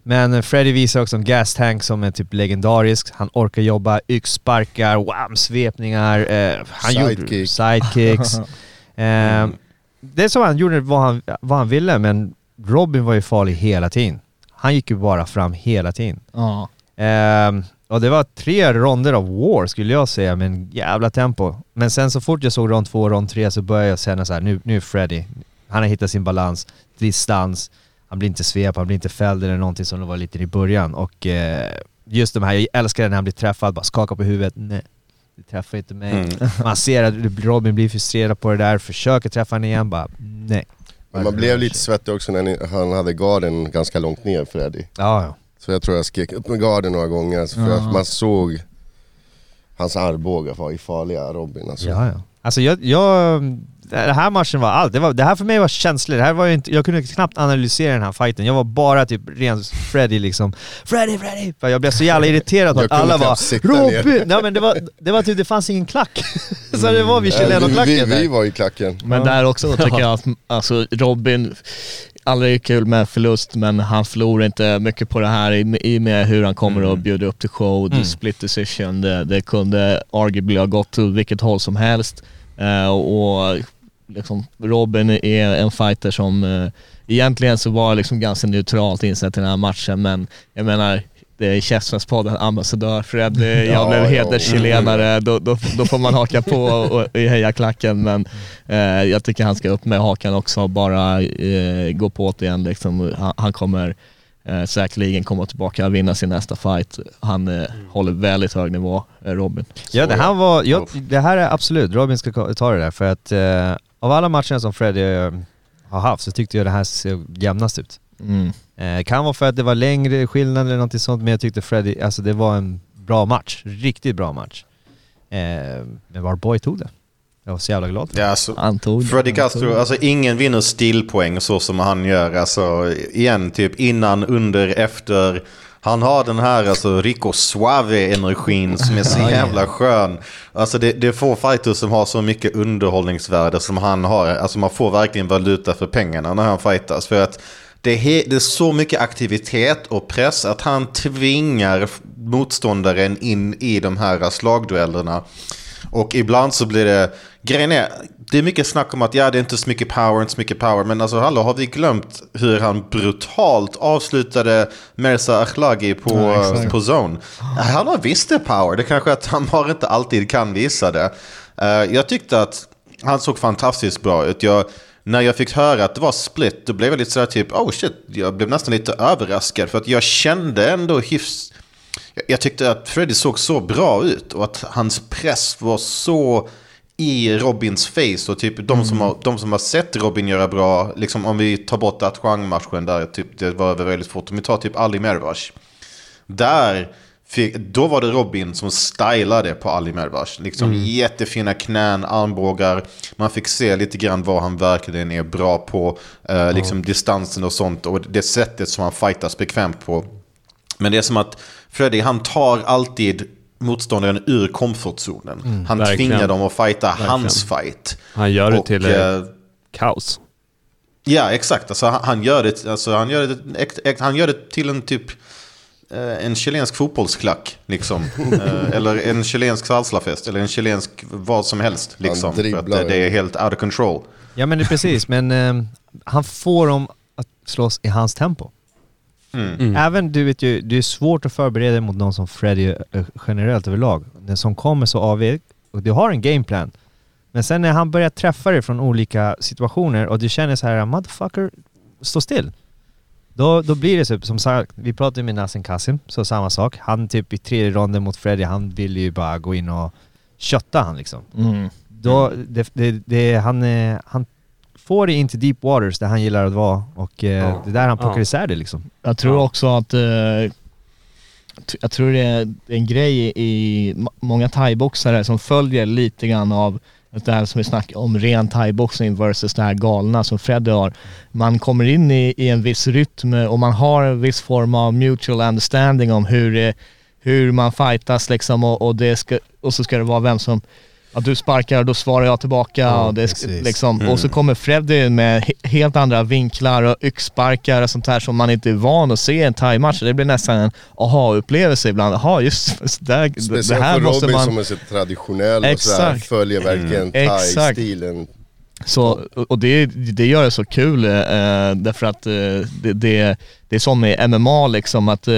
E: Men eh, Freddy visar också en gas tank som är typ legendarisk. Han orkar jobba, yxsparkar, wham, svepningar, eh, han gjorde
A: Sidekick.
E: sidekicks. eh, det som han gjorde vad han, vad han ville, men Robin var ju farlig hela tiden. Han gick ju bara fram hela tiden.
B: Ja.
E: Ehm, och det var tre ronder av war skulle jag säga, med en jävla tempo. Men sen så fort jag såg rond två och rond tre så började jag känna så här, nu, nu är Freddy, han har hittat sin balans, distans, han blir inte svep, han blir inte fälld eller någonting som det var lite i början. Och eh, just de här, jag älskar när han blir träffad, bara skakar på huvudet, nej. Du träffar inte mig.
D: Mm.
E: Man ser att Robin blir frustrerad på det där, försöker träffa honom igen, bara nej.
A: Man blev lite svettig också när han hade garden ganska långt ner Freddy.
E: Ja, ja.
A: Så jag tror jag skrek upp med garden några gånger, alltså, för
B: Ja.
A: att man såg hans armbågar var ju farliga, Robin alltså.
E: Ja, ja. Alltså jag, jag, den här matchen var allt. Det, var, det här för mig var känsligt. Det här var ju inte, jag kunde knappt analysera den här fighten. Jag var bara typ ren Freddy liksom. Freddy, Freddy! För Jag blev så jävla irriterad på att alla var. Robin! Nej men det var, det var typ, det fanns ingen klack. så det var
A: Äh, vi,
E: Michelin-klacken
A: vi
E: där.
A: var i klacken.
B: Men där också då tycker jag att alltså, Robin, aldrig kul med förlust men han förlorar inte mycket på det här i, och med hur han kommer att bjuda upp till show,
E: Mm.
B: split decision, det, det kunde arguably ha gått till vilket håll som helst. Eh, och liksom, Robin är en fighter som eh, egentligen så var liksom ganska neutralt insett i den här matchen men jag menar Käftsmällspodden, ambassadör Fred, eh, jag
A: Ja,
B: blev
A: ja.
B: hederschilenare, då, då, då får man haka på och, i hejaklacken men eh, jag tycker han ska upp med hakan också och bara eh, gå på det igen liksom. han, han kommer eh, säkerligen komma tillbaka och vinna sin nästa fight. Han eh, håller väldigt hög nivå, eh, Robin.
E: Ja, det här var, jag, det här är absolut, Robin ska ka- ta det där för att eh, av alla matcherna som Freddy eh, har haft så tyckte jag det här såg jämnast ut.
B: Mm.
E: Eh, kan vara för att det var längre skillnad eller någonting sånt, men jag tyckte Freddy, alltså det var en bra match. Riktigt bra match. Eh, men var boy tog det. Jag var så jävla glad för det.
D: Ja, alltså,
B: Han tog
D: Freddy
B: han tog-
D: Castro, alltså ingen vinner stillpoäng så som han gör. Alltså igen, typ innan, under, efter. Han har den här alltså Rico Suave-energin som är så jävla skön. Alltså det, det är få fighters som har så mycket underhållningsvärde som han har. Alltså man får verkligen valuta för pengarna när han fightas. För att det är, det är så mycket aktivitet och press att han tvingar motståndaren in i de här slagduellerna. Och ibland så blir det, grejen är, det är mycket snack om att ja det är inte så mycket power, inte så mycket power. Men alltså hallå, har vi glömt hur han brutalt avslutade Merza Akhlagi på,
B: Ja,
D: på zone? Han har visst det power, det kanske att han bara inte alltid kan visa det. Eh, jag tyckte att han såg fantastiskt bra ut. Jag, när jag fick höra att det var split, då blev jag lite sådär typ, oh shit, jag blev nästan lite överraskad. För att jag kände ändå hyfs... Jag- tyckte att Freddy såg så bra ut och att hans press var så i Robins face. Och typ de, som, har, de som har sett Robin göra bra, liksom om vi tar bort Atchang-matchen där typ, det var väldigt fort. Om vi tar typ Ali Mervash. Där, fick, då var det Robin som stylade på Ali Mervash. Liksom jättefina knän, armbågar. Man fick se lite grann vad han verkligen är bra på. Eh, liksom distansen och sånt. Och det sättet som han fightas bekvämt på. Men det är som att Freddy, han tar alltid motståndaren ur komfortzonen. han
C: Verkligen.
D: tvingar dem att fighta hans fight.
C: Han gör det
D: Och,
C: till eh, kaos.
D: Ja, exakt. Alltså, han, han, gör det, alltså, han, gör det, han gör det till en typ en chilensk fotbollsklack. Liksom. Eh, eller en chilensk salsafest. Eller en chilensk vad som helst. Liksom, för att eh, det är helt out of control.
E: Ja men det är precis, men eh, han får dem att slåss i hans tempo.
D: Mm.
E: Även du vet ju, det är svårt att förbereda dig mot någon som Freddy eh, generellt överlag. Den som kommer så avig, och du har en gameplan. Men sen när han börjar träffa dig från olika situationer och du känner så här, motherfucker, stå still. Då, då blir det så, som sagt, vi pratade med Nassim Kassim, så samma sak. Han typ i tredje ronden mot Freddy, han ville ju bara gå in och kötta han liksom.
B: Mm.
E: Då, det, det, det, han, eh, han får det into deep waters där han gillar att vara och eh,
C: Ja.
E: det är där han plockar
C: Ja.
E: isär det liksom.
B: Jag tror också att, eh, jag tror det är en grej i, många thaiboxare som följer lite grann av det här som vi snackar om, ren thaiboxning versus det här galna som Freddy har. Man kommer in i, i en viss rytm och man har en viss form av mutual understanding om hur, eh, hur man fightas liksom och, och, det ska, och så ska det vara vem som att du sparkar och då svarar jag tillbaka
E: Ja,
B: och, det, liksom, och så kommer Freddy med he- helt andra vinklar och yxsparkar och sånt här som man inte är van att se i en thaimatch. Det blir nästan en aha-upplevelse ibland. Jaha, just där, det här
A: för
B: måste
A: Robin
B: man...
A: som är så traditionell och sådär,
B: Exakt.
A: följer verkligen
B: Exakt.
A: thai-stilen.
B: Så, och det, det gör det så kul eh, därför att eh, det, det, det är som med MMA liksom att eh,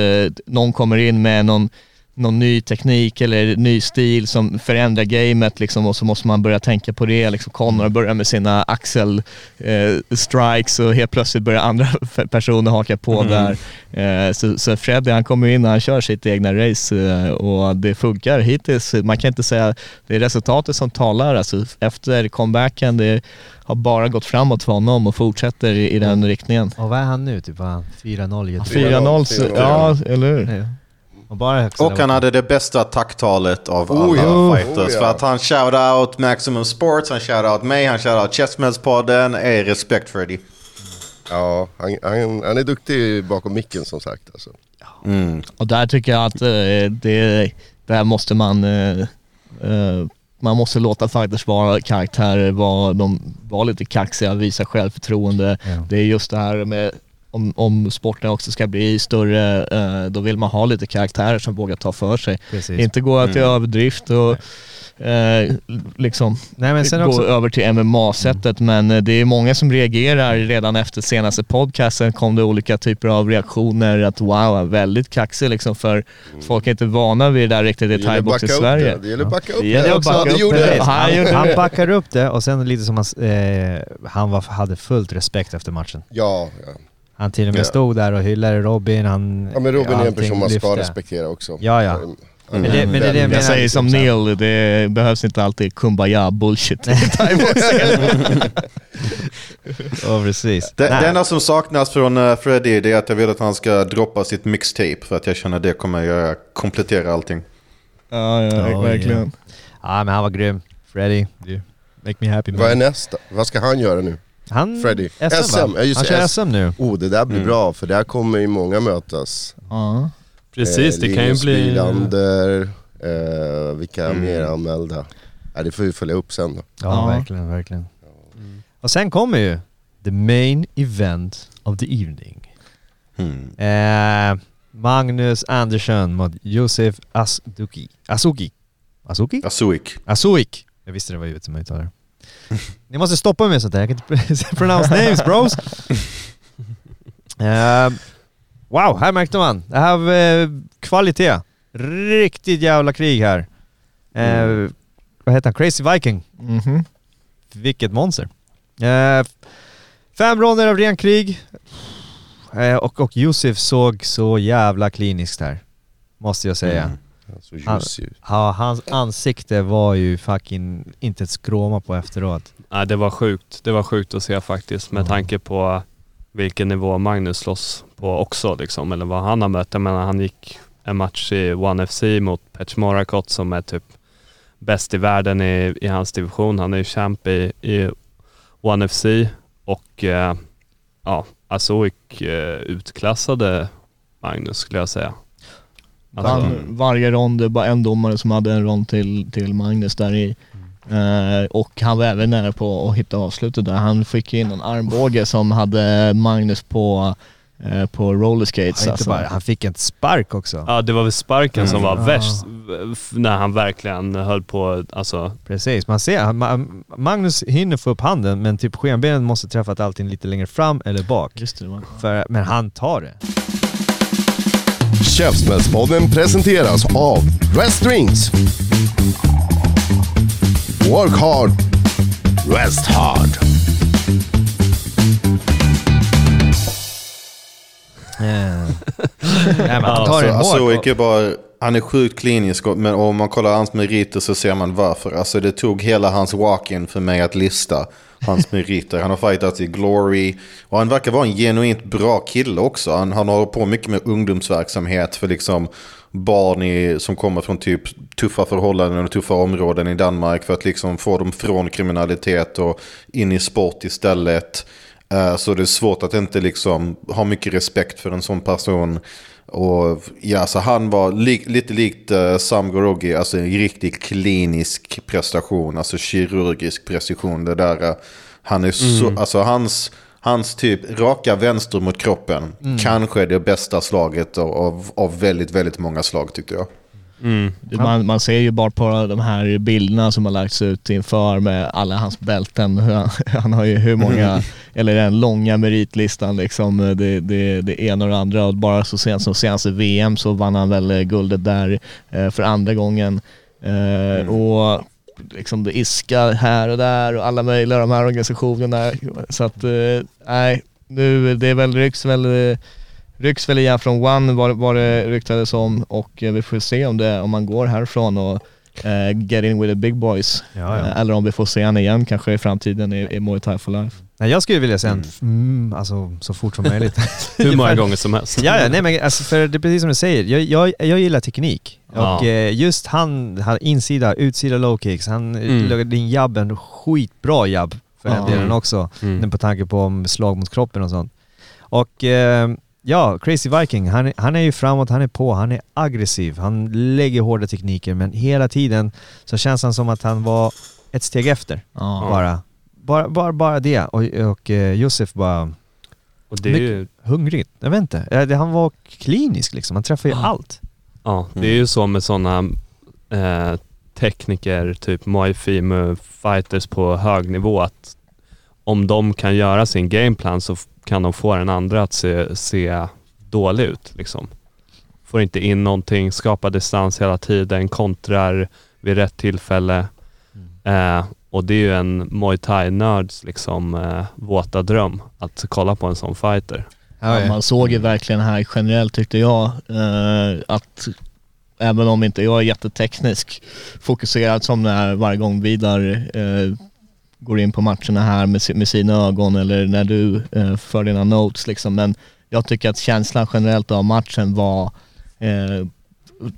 B: någon kommer in med någon, någon ny teknik eller ny stil som förändrar gamet liksom och så måste man börja tänka på det. Liksom Connor börjar med sina axel eh, strikes och helt plötsligt börjar andra personer haka på där. Eh, så, så Freddy han kommer in och han kör sitt egna race eh, och det funkar hittills. Man kan inte säga det är resultatet som talar. Alltså, efter comebacken, det har bara gått framåt för honom och fortsätter i, i den riktningen.
E: Och vad är han nu? Typ vad är han? 4-0 i ett
B: 4-0, så-
A: 4-0,
B: ja eller hur?
E: Nej. Och bara
D: Och han hade det bästa tacktalet av alla
A: Oh ja,
D: fighters.
A: oh ja.
D: För att han shout-out Maximum Sports, han shout-out mig, han shout-out Chessmedspodden. Är respekt Freddy.
A: Ja, han, han, han är duktig bakom micken som sagt alltså.
D: Mm.
B: Och där tycker jag att eh, det, där måste man eh, eh, man måste låta fighters vara karaktärer, vara, de, vara lite kaxiga, visa självförtroende.
E: Ja.
B: Det är just det här med om, om sporten också ska bli större, eh, då vill man ha lite karaktärer som vågar ta för sig.
E: Precis.
B: Inte gå till överdrift och eh, liksom
E: Nej men sen
B: gå
E: också,
B: över till MMA-sättet men eh, det är många som reagerar redan efter senaste podcasten kom det olika typer av reaktioner att wow, väldigt kaxig liksom för folk är inte vana vid det där riktigt i
A: Det
B: thaibox i Sverige.
A: det. Det gäller att backa upp
B: Det gäller
A: det
B: att
A: också.
B: backa
A: Det
B: upp
A: gjorde
B: det.
A: det.
B: Han
E: han
B: det.
E: backar upp det och sen lite som han, eh, han var, hade fullt respekt efter matchen.
A: Ja, ja.
E: Han till och med
A: Ja.
E: stod där och hyllade Robin, han...
A: ja men Robin är en person man ska
E: lyfte.
A: respektera också.
E: Ja, ja.
A: Mm.
E: Men det, men det är det jag
B: Jag säger som. Neil, det behövs inte alltid kumbaya bullshit.
E: Ja precis.
D: Det, det enda som saknas från uh, Freddy det är att jag vill att han ska droppa sitt mixtape. För att jag känner det kommer göra, komplettera allting.
B: ja, ja,
E: Ja,
B: verkligen.
E: Ja men han var grym. Freddy, du make me happy man.
A: Vad är nästa? Vad ska han göra nu?
E: Han...
A: Freddy?
E: SM,
A: SM,
E: va?
A: ja, just
E: Han
A: det,
E: kör SM nu.
A: Oh, det där blir
D: Mm.
A: bra för där kommer ju många mötas.
B: Ja.
C: Precis,
A: Eh,
C: det kan ju
A: Linus
C: bli...
A: Bilander, eh, vilka
D: Mm.
A: mer anmälda? Ja, det får vi följa upp sen då.
E: Ja,
B: Ja.
E: verkligen, verkligen. Och sen kommer ju the main event of the evening.
D: Hmm.
E: Eh, Magnus Andersson mot Josef Asuki. Asuki? Asuki?
D: Asuik.
E: Asuik. Jag visste det var givet som det. Ni måste stoppa mig med sånt där, jag kan inte pronounce names bros. Eh, wow, här märkte man. Det här var eh, kvalitet. Riktigt jävla krig här. Eh, Vad heter han? Crazy Viking.
B: Mhm.
E: Vilket monster. Eh, fem ronder av ren krig. Eh, och, och Josef såg så jävla kliniskt här. Måste jag säga.
D: Mm.
A: Så
E: Han-
A: ljus ju.
E: Ja, hans ansikte var ju fucking inte ett skråma på efteråt.
C: Nej, det var sjukt. Det var sjukt att se faktiskt med
E: Ja.
C: tanke på vilken nivå Magnus slåss på också liksom, eller vad han har mött. Jag menar, han gick en match i One FC mot Petch Morakot som är typ bäst i världen i, i hans division. Han är ju champ i, i One FC och eh, ja, Azoik eh, utklassade Magnus skulle jag säga. Alltså,
B: Var, varje rond, det var bara en domare som hade en rond till, till Magnus där i. Eh, och han var även nära på att hitta avslutet där. Han fick in en armbåge som hade Magnus på, eh, på rollerskates. Alltså.
E: bara, han fick en spark också.
C: Ja, det var väl sparken som var
E: Mm.
C: värst när han verkligen höll på, alltså
E: Precis, man ser, han- Ma- Magnus hinner få upp handen men typ skenbenen måste träffat allting lite längre fram eller bak.
B: Just det, det var.
E: För, men han tar det.
A: Käftsmällspodden presenteras av Rest Drinks. Work hard, rest hard.
E: Nej, men han tar
D: Alltså,
E: en
D: alltså. Oik är bara, han är sjukt klinisk, men om man kollar hans meriter så ser man varför. Alltså det tog hela hans walk-in för mig att lista hans meriter. Han har fightat i Glory och han verkar vara en genuint bra kille också. Han, han håller på mycket med ungdomsverksamhet för liksom barn i, som kommer från typ tuffa förhållanden och tuffa områden i Danmark för att liksom få dem från kriminalitet och in i sport istället. Eh, Så det är svårt att inte liksom ha mycket respekt för en sån person. Och ja, så han var li lite likt uh, Sam Gorogi, alltså en riktigt klinisk prestation, alltså kirurgisk precision. Det där, eh, han är så, alltså hans, hans typ raka vänster mot kroppen, kanske är det bästa slaget av, av, av väldigt, väldigt många slag tyckte jag.
C: Mm.
B: Man, man ser ju bara på de här bilderna som har lagts ut inför med alla hans bälten. Han, han har ju hur många, eller den långa meritlistan liksom, det, det, det ena och det andra. Och bara så sent som senaste VM så vann han väl eh, guldet där eh, för andra gången. Eh, Och liksom det iskar här och där och alla möjliga de här organisationerna. Så att, nej, nu, det är väl, rycks väl Rycks väl igen från One var, var det ryktades om och eh, vi får se om, det, om man går härifrån och eh, get in with the big boys.
E: Ja, ja.
B: Eh, eller om vi får se han igen kanske i framtiden i, i Muay Thai for life.
E: Nej, jag skulle vilja se en, mm, alltså så fort som möjligt.
C: Hur många gånger som helst.
E: Ja, ja nej men alltså för det är precis som du säger, jag, jag, jag gillar teknik.
C: Ja.
E: Och eh, just han, han, insida, utsida low kicks, han
C: Mm.
E: mm. din jabb, en skitbra jabb för den
B: Ja.
E: delen också.
C: Mm.
E: På tanke på om slag mot kroppen och sånt. Och eh, ja, Crazy Viking, han, han är ju framåt, han är på, han är aggressiv, han lägger hårda tekniker men hela tiden så känns han som att han var ett steg efter
B: Ja.
E: bara. Bara, bara, bara det. Och, och eh, Josef bara
C: Och det är ju,
E: hungrig. Jag vet inte. Han var klinisk liksom. Han träffade ju
B: Ja.
E: allt.
C: ja, det är ju så med sådana eh, tekniker, typ Muay Thai fighters på hög nivå att om de kan göra sin gameplan så kan de få den andra att se, se dålig ut. Liksom. Får inte in någonting, skapar distans hela tiden, kontrar vid rätt tillfälle. Eh, och det är ju en Muay Thai-nörds liksom, eh, våta dröm att kolla på en sån fighter.
B: Ja, man såg ju verkligen här generellt tyckte jag eh, att även om inte jag är jätteteknisk fokuserad som det är varje gång Vidar eh, går in på matcherna här med, med sina ögon eller när du eh, för dina notes liksom. Men jag tycker att känslan generellt av matchen var eh,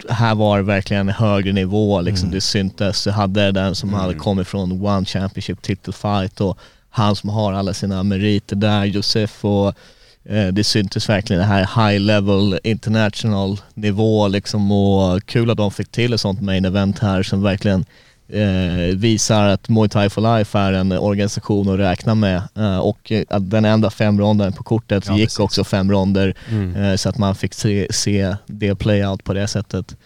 B: här var det verkligen en högre nivå liksom. Det syntes. Du hade den som hade kommit från One Championship title fight och han som har alla sina meriter där, Josef och Eh, det syntes verkligen det här high level international nivå liksom och kul att de fick till ett sånt main event här som verkligen eh, visar att Muay Thai for Life är en organisation att räkna med eh, och eh, att den enda fem ronden på kortet
E: Ja,
B: gick
E: precis.
B: också fem ronder
C: Mm.
B: eh, så att man fick se, se det play out på det sättet.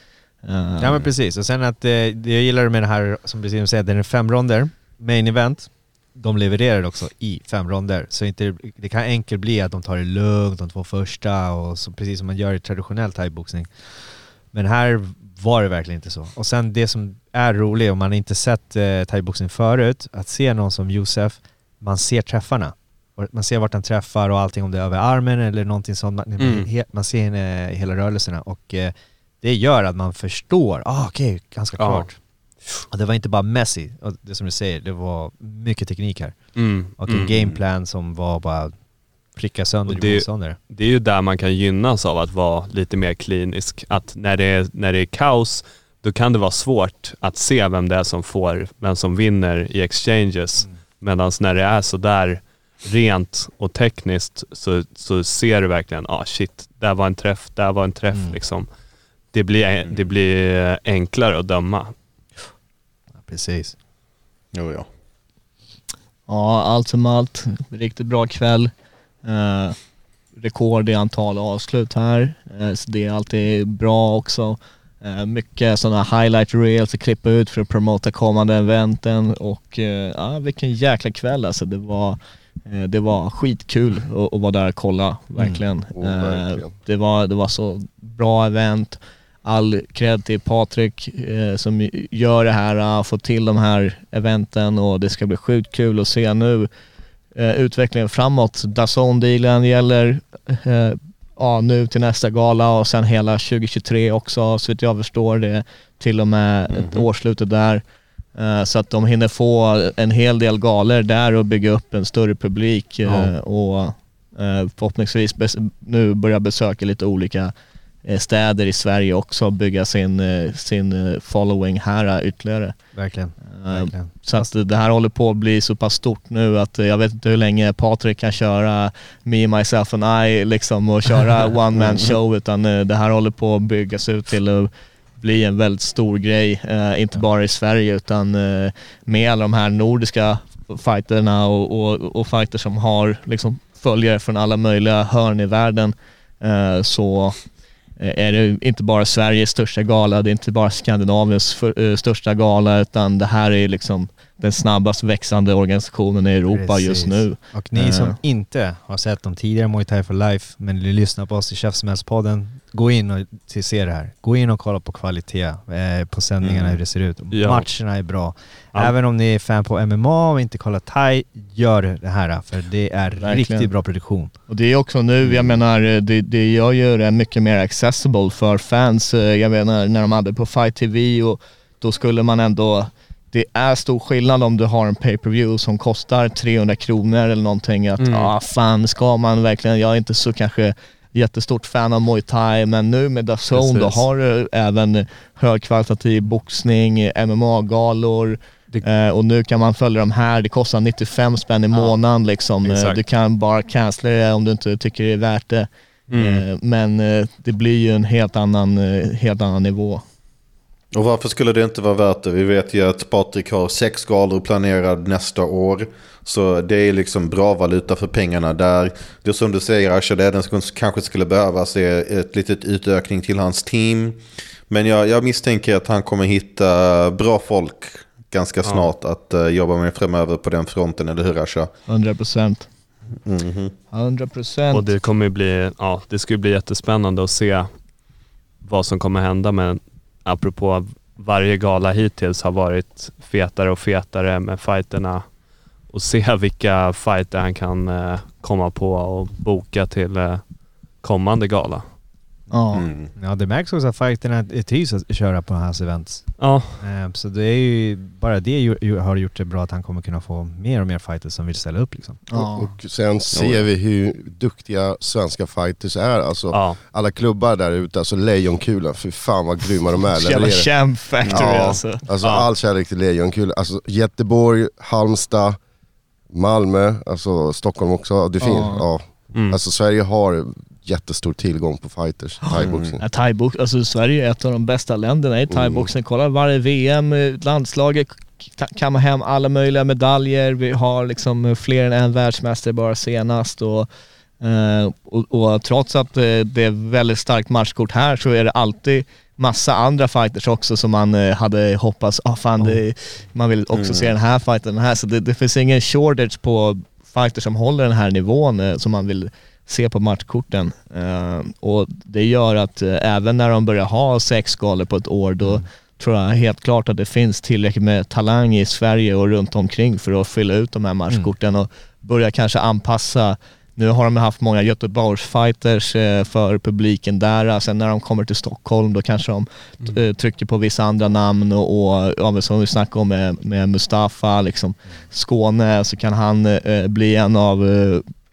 B: Eh,
E: Ja men precis. Och sen att eh, det jag gillar med det här, som precis säger, det är fem ronder, main event. De levererar också i fem ronder. Så inte, det kan enkelt bli att de tar det lugnt de två första och så, precis som man gör i traditionell thaiboxning. Men här var det verkligen inte så. Och sen det som är roligt, om man inte sett eh, thaiboxning förut, att se någon som Josef, man ser träffarna. Man ser vart han träffar och allting, om det är över armen eller någonting sånt. Man,
C: Mm.
E: man ser henne, hela rörelserna och eh, det gör att man förstår, ah, okej, ganska
C: Ja.
E: klart. Och det var inte bara Messi, och det som du säger, det var mycket teknik här.
C: Mm.
E: Och
C: Mm.
E: en gameplan som var bara pricka sönder
C: det-
E: motståndare.
C: det är ju där man kan gynnas av att vara lite mer klinisk. Att när det är, när det är kaos, då kan det vara svårt att se vem det är som får, vem som vinner i exchanges.
E: Mm.
C: Medan när det är sådär rent och tekniskt så, så ser du verkligen, ah shit, där var en träff, där var en träff
E: Mm.
C: liksom. Det blir, det blir enklare att döma.
E: Ja, precis.
D: Jo, ja.
B: Ja, allt som allt, riktigt bra kväll. Eh, rekord i antal avslut här, eh, så det är alltid bra också. Eh, mycket sådana highlight reels att klippa ut för att promota kommande eventen och eh, ja, vilken jäkla kväll alltså. Det var, eh, det var skitkul att, att vara där och kolla, verkligen.
A: Oh,
B: Eh,
A: verkligen.
B: det, var, det var så bra event. All cred till Patrik eh, som gör det här, får till de här eventen och det ska bli sjukt kul att se nu eh, utvecklingen framåt. Dazon-dealen gäller, eh, ja, nu till nästa gala och sen hela 2023 också så vitt jag förstår det till och med ett årsslutet där. Eh, Så att de hinner få en hel del galor där och bygga upp en större publik eh, och eh, förhoppningsvis nu börja besöka lite olika städer i Sverige också och bygga sin, sin following här ytterligare.
E: Verkligen.
B: Eh,
E: Verkligen.
B: Så att det här håller på att bli så pass stort nu att eh, jag vet inte hur länge Patrik kan köra Me, Myself and I liksom och köra one man show utan eh, det här håller på att byggas ut till att bli en väldigt stor grej. Eh, inte bara i Sverige utan eh, med alla de här nordiska fighterna och, och, och fighters som har liksom följare från alla möjliga hörn i världen eh, så eh, Eh, är det inte bara Sveriges största gala, det är inte bara Skandinaviens för, eh, största gala utan det här är liksom den snabbast växande organisationen i Europa just
E: Precis.
B: nu.
E: Och ni som
B: Eh.
E: inte har sett de tidigare Muay Thai for Life, men vill lyssna på oss i Käftsmällspodden, gå in och se det här. Gå in och kolla på kvalitet eh, på sändningarna,
D: Mm.
E: hur det ser ut.
C: Ja.
E: Matcherna är bra.
C: Ja.
E: Även om ni är fan på MMA och inte kollar thai, gör det här för det är
B: Verkligen.
E: riktigt bra produktion.
B: Och det är också nu, jag menar, det, det gör ju det mycket mer accessible för fans. Eh, Jag menar när de hade på Fight TV och då skulle man ändå, det är stor skillnad om du har en pay-per-view som kostar 300 kronor eller någonting. Att
C: Mm.
B: ah, fan ska man verkligen, jag är inte så kanske jättestort fan av Muay Thai men nu med DAZN då har du även högkvalitativ boxning, MMA-galor eh, och nu kan man följa de här, det kostar 95 spänn i månaden liksom. Eh,
C: exakt.
B: Du kan bara cancella det om du inte tycker det är värt det.
C: Mm.
B: Eh, Men eh, det blir ju en helt annan, eh, helt annan nivå.
D: Och varför skulle det inte vara värt det? Vi vet ju att Patrik har sex galor planerad nästa år. Så det är liksom bra valuta för pengarna där. Det som du säger Asha, det enda som kanske skulle behövas är ett litet utökning till hans team. Men jag, jag misstänker att han kommer hitta bra folk ganska snart att eh, jobba med framöver på den fronten, eller hur Asha?
B: 100 procent.
D: Mhm.
B: 100 procent.
C: Och det kommer ju bli, ja det ska ju bli jättespännande att se vad som kommer hända men apropå varje gala hittills har varit fetare och fetare med fighterna och se vilka fighter han kan eh, komma på och boka till eh, kommande gala.
B: Ja.
D: Mm.
E: Ja det märks också att fighterna trivs att köra på hans events.
C: Ja,
E: Eh, Så det är ju, bara det ju, ju, har gjort det bra att han kommer kunna få mer och mer fighters som vill ställa upp liksom.
B: Ja.
A: Och sen ser vi hur duktiga svenska fighters är. Alltså,
C: ja.
A: alla klubbar där ute, alltså Lejonkulan, för fan vad grymma de är.
B: Jävla champ factory
A: Ja.
B: alltså.
A: Alltså
C: Ja.
A: all kärlek till Lejonkulan. Alltså Göteborg, Halmstad, Malmö, alltså Stockholm också. Det finns,
B: Ja.
A: ja.
C: Mm.
A: Alltså Sverige har jättestor tillgång på fighters, thaiboxning.
B: Ja, thaibox, alltså Sverige är ett av de bästa länderna i thaiboxning. Kolla varje VM, landslaget kammar hem alla möjliga medaljer. Vi har liksom eh, fler än en världsmästare bara senast. Och, eh, och, och trots att eh, det är väldigt starkt matchkort här så är det alltid massa andra fighters också som man hade hoppats, ah, fan, det, man vill också se den här fighten, den här. Så det, det finns ingen shortage på fighters som håller den här nivån som man vill se på matchkorten. Eh, och det gör att eh, även när de börjar ha sex galor på ett år, då tror jag helt klart att det finns tillräckligt med talang i Sverige och runt omkring för att fylla ut de här matchkorten och börja kanske anpassa. Nu har de haft många Göteborgsfighters eh, för publiken där. Sen när de kommer till Stockholm då kanske de eh, trycker på vissa andra namn och, och ja, som vi snackade om med, med Mustafa, liksom. Skåne, så kan han eh, bli en av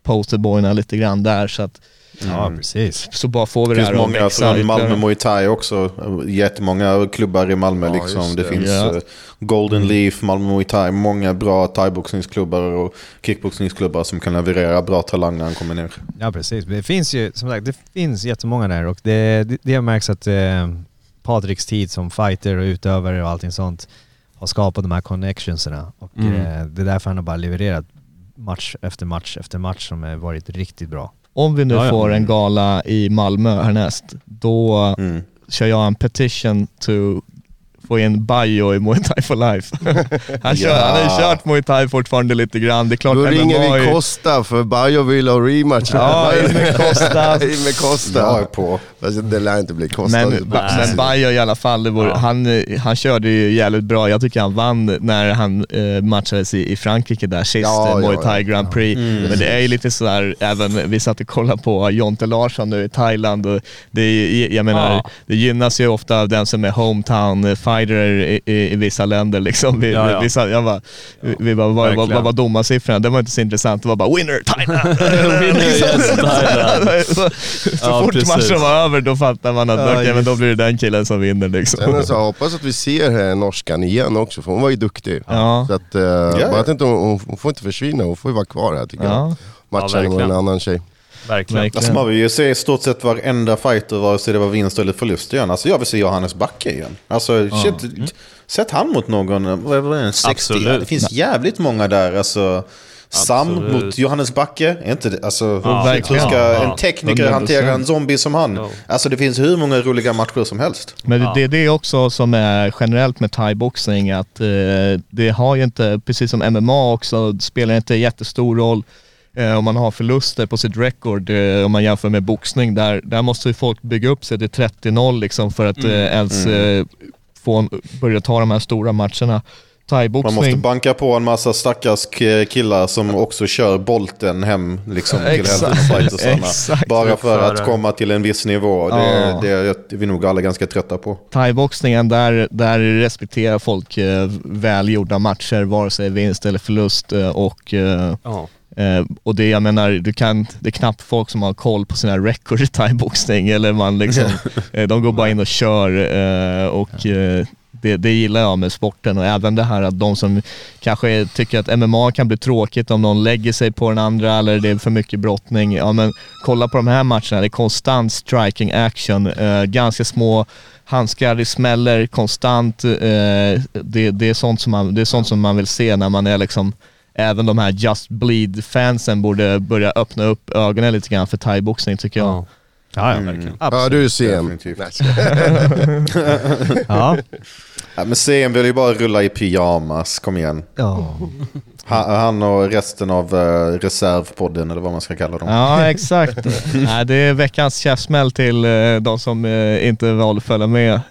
B: posterboyna lite grann där. Så, att,
E: Ja precis.
B: så bara får vi
D: Det
B: det
D: finns många från Malmö. Muay Thai också. Jättemånga klubbar i Malmö
A: Ja,
D: liksom. Det,
A: det.
D: finns
B: Ja. Mm.
D: eh, Golden Leaf, Malmö Muay Thai. Många bra thaiboxningsklubbar och kickboxningsklubbar som kan leverera bra talang när han kommer ner.
E: Ja precis. Det finns ju, som sagt, det finns jättemånga där och det, det, det märks att eh, Patriks tid som fighter och utövare och allting sånt har skapat de här connectionserna. Och
C: Mm.
E: eh, det är därför han har bara levererat match efter match efter match som har varit riktigt bra.
B: Om vi nu
C: Ja, ja.
B: får en gala i Malmö härnäst, då
D: Mm.
B: kör jag en petition to få in Bayo i Muay Thai for life. han, kör,
D: Ja.
B: han har ju kört Muay Thai fortfarande lite grann. Det är klart
A: Då ringer vi Costa för Bayo vill ha rematch.
B: Ja, in med Costa.
A: in med Costa.
D: Jag är på.
A: Fast det lär inte bli Costa.
B: Men, men Bayo i alla fall, det vore, han, eh, han körde ju jävligt bra. Jag tycker han vann när han eh, matchades i, i Frankrike där sist,
A: Ja,
B: ja, Muay
A: ja,
B: Thai
A: ja.
B: Grand Prix. Men det är ju lite sådär, även vi satt och kollade på Jonte Larsson nu i Thailand och det, är- jag menar,
C: Ja.
B: det gynnas ju ofta av den som är hometown fighter i, i, i vissa länder liksom. Vi,
C: Ja, ja.
B: vi, satt- jag bara, vi, vi bara, vad, vad, vad var domarsiffrorna? Det var inte så intressant, det var bara winner Thailand!
C: Winner, yes, Thailand.
B: så så
C: Ja,
B: fort
C: precis.
B: matchen var över då fattar man att
E: Ja,
B: okej, men då blir det den killen som vinner liksom.
A: Sen så hoppas att vi ser eh, norskan igen också, för hon var ju duktig.
B: Ja.
A: Så att, eh, bara att inte, hon, hon får inte försvinna, hon får ju vara kvar här tycker jag.
B: Ja,
A: Matcha
C: Ja,
A: med en annan tjej.
C: Verkligen.
D: Alltså man vill ju se i stort sett varenda fighter, vare sig det var vinst eller förlust igen. Alltså jag vill se Johannes Backe igen. Alltså shit, sätt han mot någon, vad var det, en 60?
C: Absolut.
D: Det finns jävligt många där. Alltså, Sam
C: Absolut.
D: mot Johannes Backe, är inte det? Alltså,
C: Ja,
D: hur ska
C: Ja,
D: en tekniker
B: 100%.
D: hantera en zombie som han?
C: Ja.
D: Alltså det finns hur många roliga matcher som helst.
B: Men det,
C: Ja.
B: det är det också som är generellt med thaiboxning, att eh, det har ju inte, precis som MMA också, det spelar inte jättestor roll om man har förluster på sitt record eh, om man jämför med boxning. Där, där måste ju folk bygga upp sig till 30-0 liksom för att
C: Mm.
B: eh, ens eh, få en, börja ta de här stora matcherna.
D: Man måste banka på en massa stackars killar som också kör bolten hem liksom, till
B: Exakt.
D: Bara för att komma till en viss nivå. Det,
B: Ja.
D: det är vi nog alla ganska trötta på.
B: thaiboxningen, där, där respekterar folk eh, välgjorda matcher, vare sig vinst eller förlust. Eh, och eh,
C: Ja.
B: Eh, och det jag menar, du kan, det är knappt folk som har koll på sina record i thaiboxning eller man liksom, eh, de går bara in och kör eh, och eh, det, det gillar jag med sporten och även det här att de som kanske tycker att MMA kan bli tråkigt om någon lägger sig på den andra eller det är för mycket brottning. Ja men kolla på de här matcherna, det är konstant striking action, eh, ganska små handskar, det smäller konstant. Eh, det, det, är sånt som man, det är sånt som man vill se när man är liksom även de här Just Bleed-fansen borde börja öppna upp ögonen lite grann för thaiboxning tycker jag.
C: Ja.
E: Ja, ja.
C: verkligen.
A: Ja du är CM.
D: Definitivt.
E: Ja.
D: Ja, men CM vill ju bara rulla i pyjamas, kom igen.
E: ja.
D: Han, han och resten av uh, reservpodden eller vad man ska kalla dem.
B: Ja, exakt. Nej, det är veckans käftsmäll till eh, de som eh, inte valde att följa med.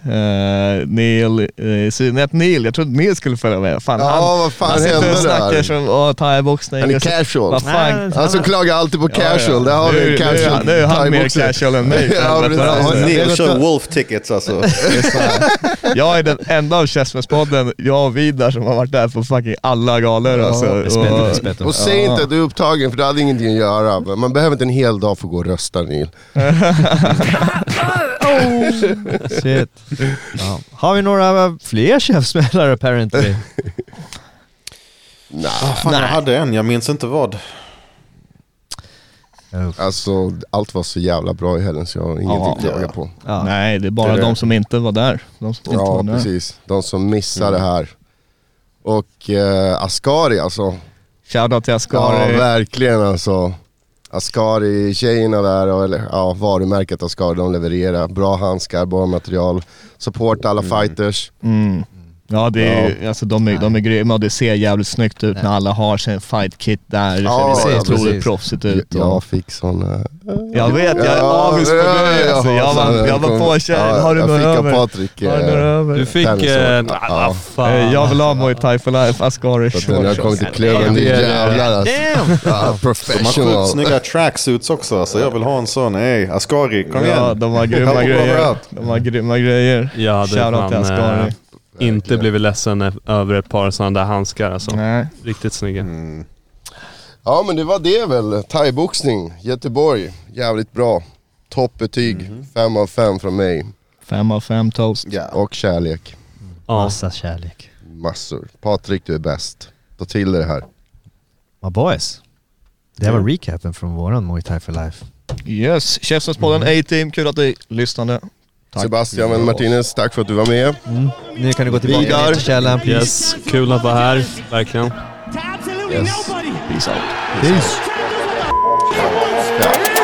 B: Neil, i synnerhet Neil. Jag trodde Neil skulle följa med. Fan,
A: Ja,
B: han,
A: vad fan
B: han sitter
A: hände
B: och snackar
A: där?
B: som åh, thaiboxning.
A: Han är
B: och
A: casual.
B: Vad fan?
A: Han som klagar alltid på
B: Ja, ja.
A: casual, där har vi en casual
B: Nu är han mer casual än mig. för
A: Ja.
B: Alltså,
D: Neil kör Wolf tickets alltså.
B: Jag är den enda av Käftsmällspodden, jag och Vidar, som har varit där på fucking alla galor alltså. Och-
A: säg inte att du är upptagen för du hade ingenting att göra. Man behöver inte en hel dag för att gå och rösta Neil.
E: Shit. Ja. Har vi några fler käftsmällare apparently?
A: Nej,
D: Fan, jag hade en, jag minns inte vad.
A: alltså allt var så jävla bra i helgen så jag har ingenting
B: Ja.
A: att klaga på.
E: Ja.
B: Nej, det är bara
D: Det är det.
B: de som inte var där. De som inte
A: Ja
B: var där.
A: precis, de som missade här. Och eh, Ascari alltså.
B: Shoutout till
A: Ja
B: Ascari.
A: verkligen alltså. Ascari, tjejerna där, och, eller ja, varumärket Ascari, de levererar. Bra handskar, bra material. Support alla fighters.
B: Mm. Ja, det är, Alltså, de, är, de är grymma och det ser jävligt snyggt ut när alla har sin fight kit där.
A: Ja,
B: det ser
A: ja,
B: otroligt
E: precis.
B: proffsigt
A: Jag,
B: ut.
A: jag
B: och,
A: fick såna...
B: jag vet, jag är
A: Ja,
B: avis på
A: ja, ja,
B: Alltså, jag, var, jag var på tjejen,
A: Ja,
B: har du
A: jag av
B: över?
A: Patrik.
B: Har du något
A: eh,
B: över?
C: Du fick...
A: Tennis
C: Eh, ah,
A: ja.
C: vad fan.
B: Eh, Jag vill ha Muay Thai for life, Ascari.
A: När jag kom till klubben, det är jävlar alltså. Ja,
D: De har sjukt
A: professional.
D: snygga tracksuits också, så jag vill ha en sån. Ey, Ascari, kom igen.
B: Ja, de har grymma grejer. De har grymma grejer.
C: Jag
B: Shoutout till Ascari.
C: Eh, inte blivit ledsen över ett par sådana där handskar alltså.
B: Nej.
C: Riktigt snygga.
D: Mm.
A: Ja men det var det väl. Thaiboxning, Göteborg. Jävligt bra. Toppbetyg. Fem av fem från mig.
B: Fem av fem toast.
D: Ja.
A: Och kärlek.
C: Ja.
E: Massa kärlek.
A: Massor. Patrik du är bäst. Ta till dig det här.
E: My boys. Det var recapen från våran Muay Thai for Life.
B: Yes, Käftsmällspodden A-team, kul att ni lyssnade. Tack.
A: Sebastian och Martinez, tack för att du var med.
E: Nu kan du gå tillbaka
A: Vidar.
E: ner till källaren please.
C: Yes, kul att vara här. Verkligen.
A: Yes.
B: Peace out.
F: Peace.
A: Ja.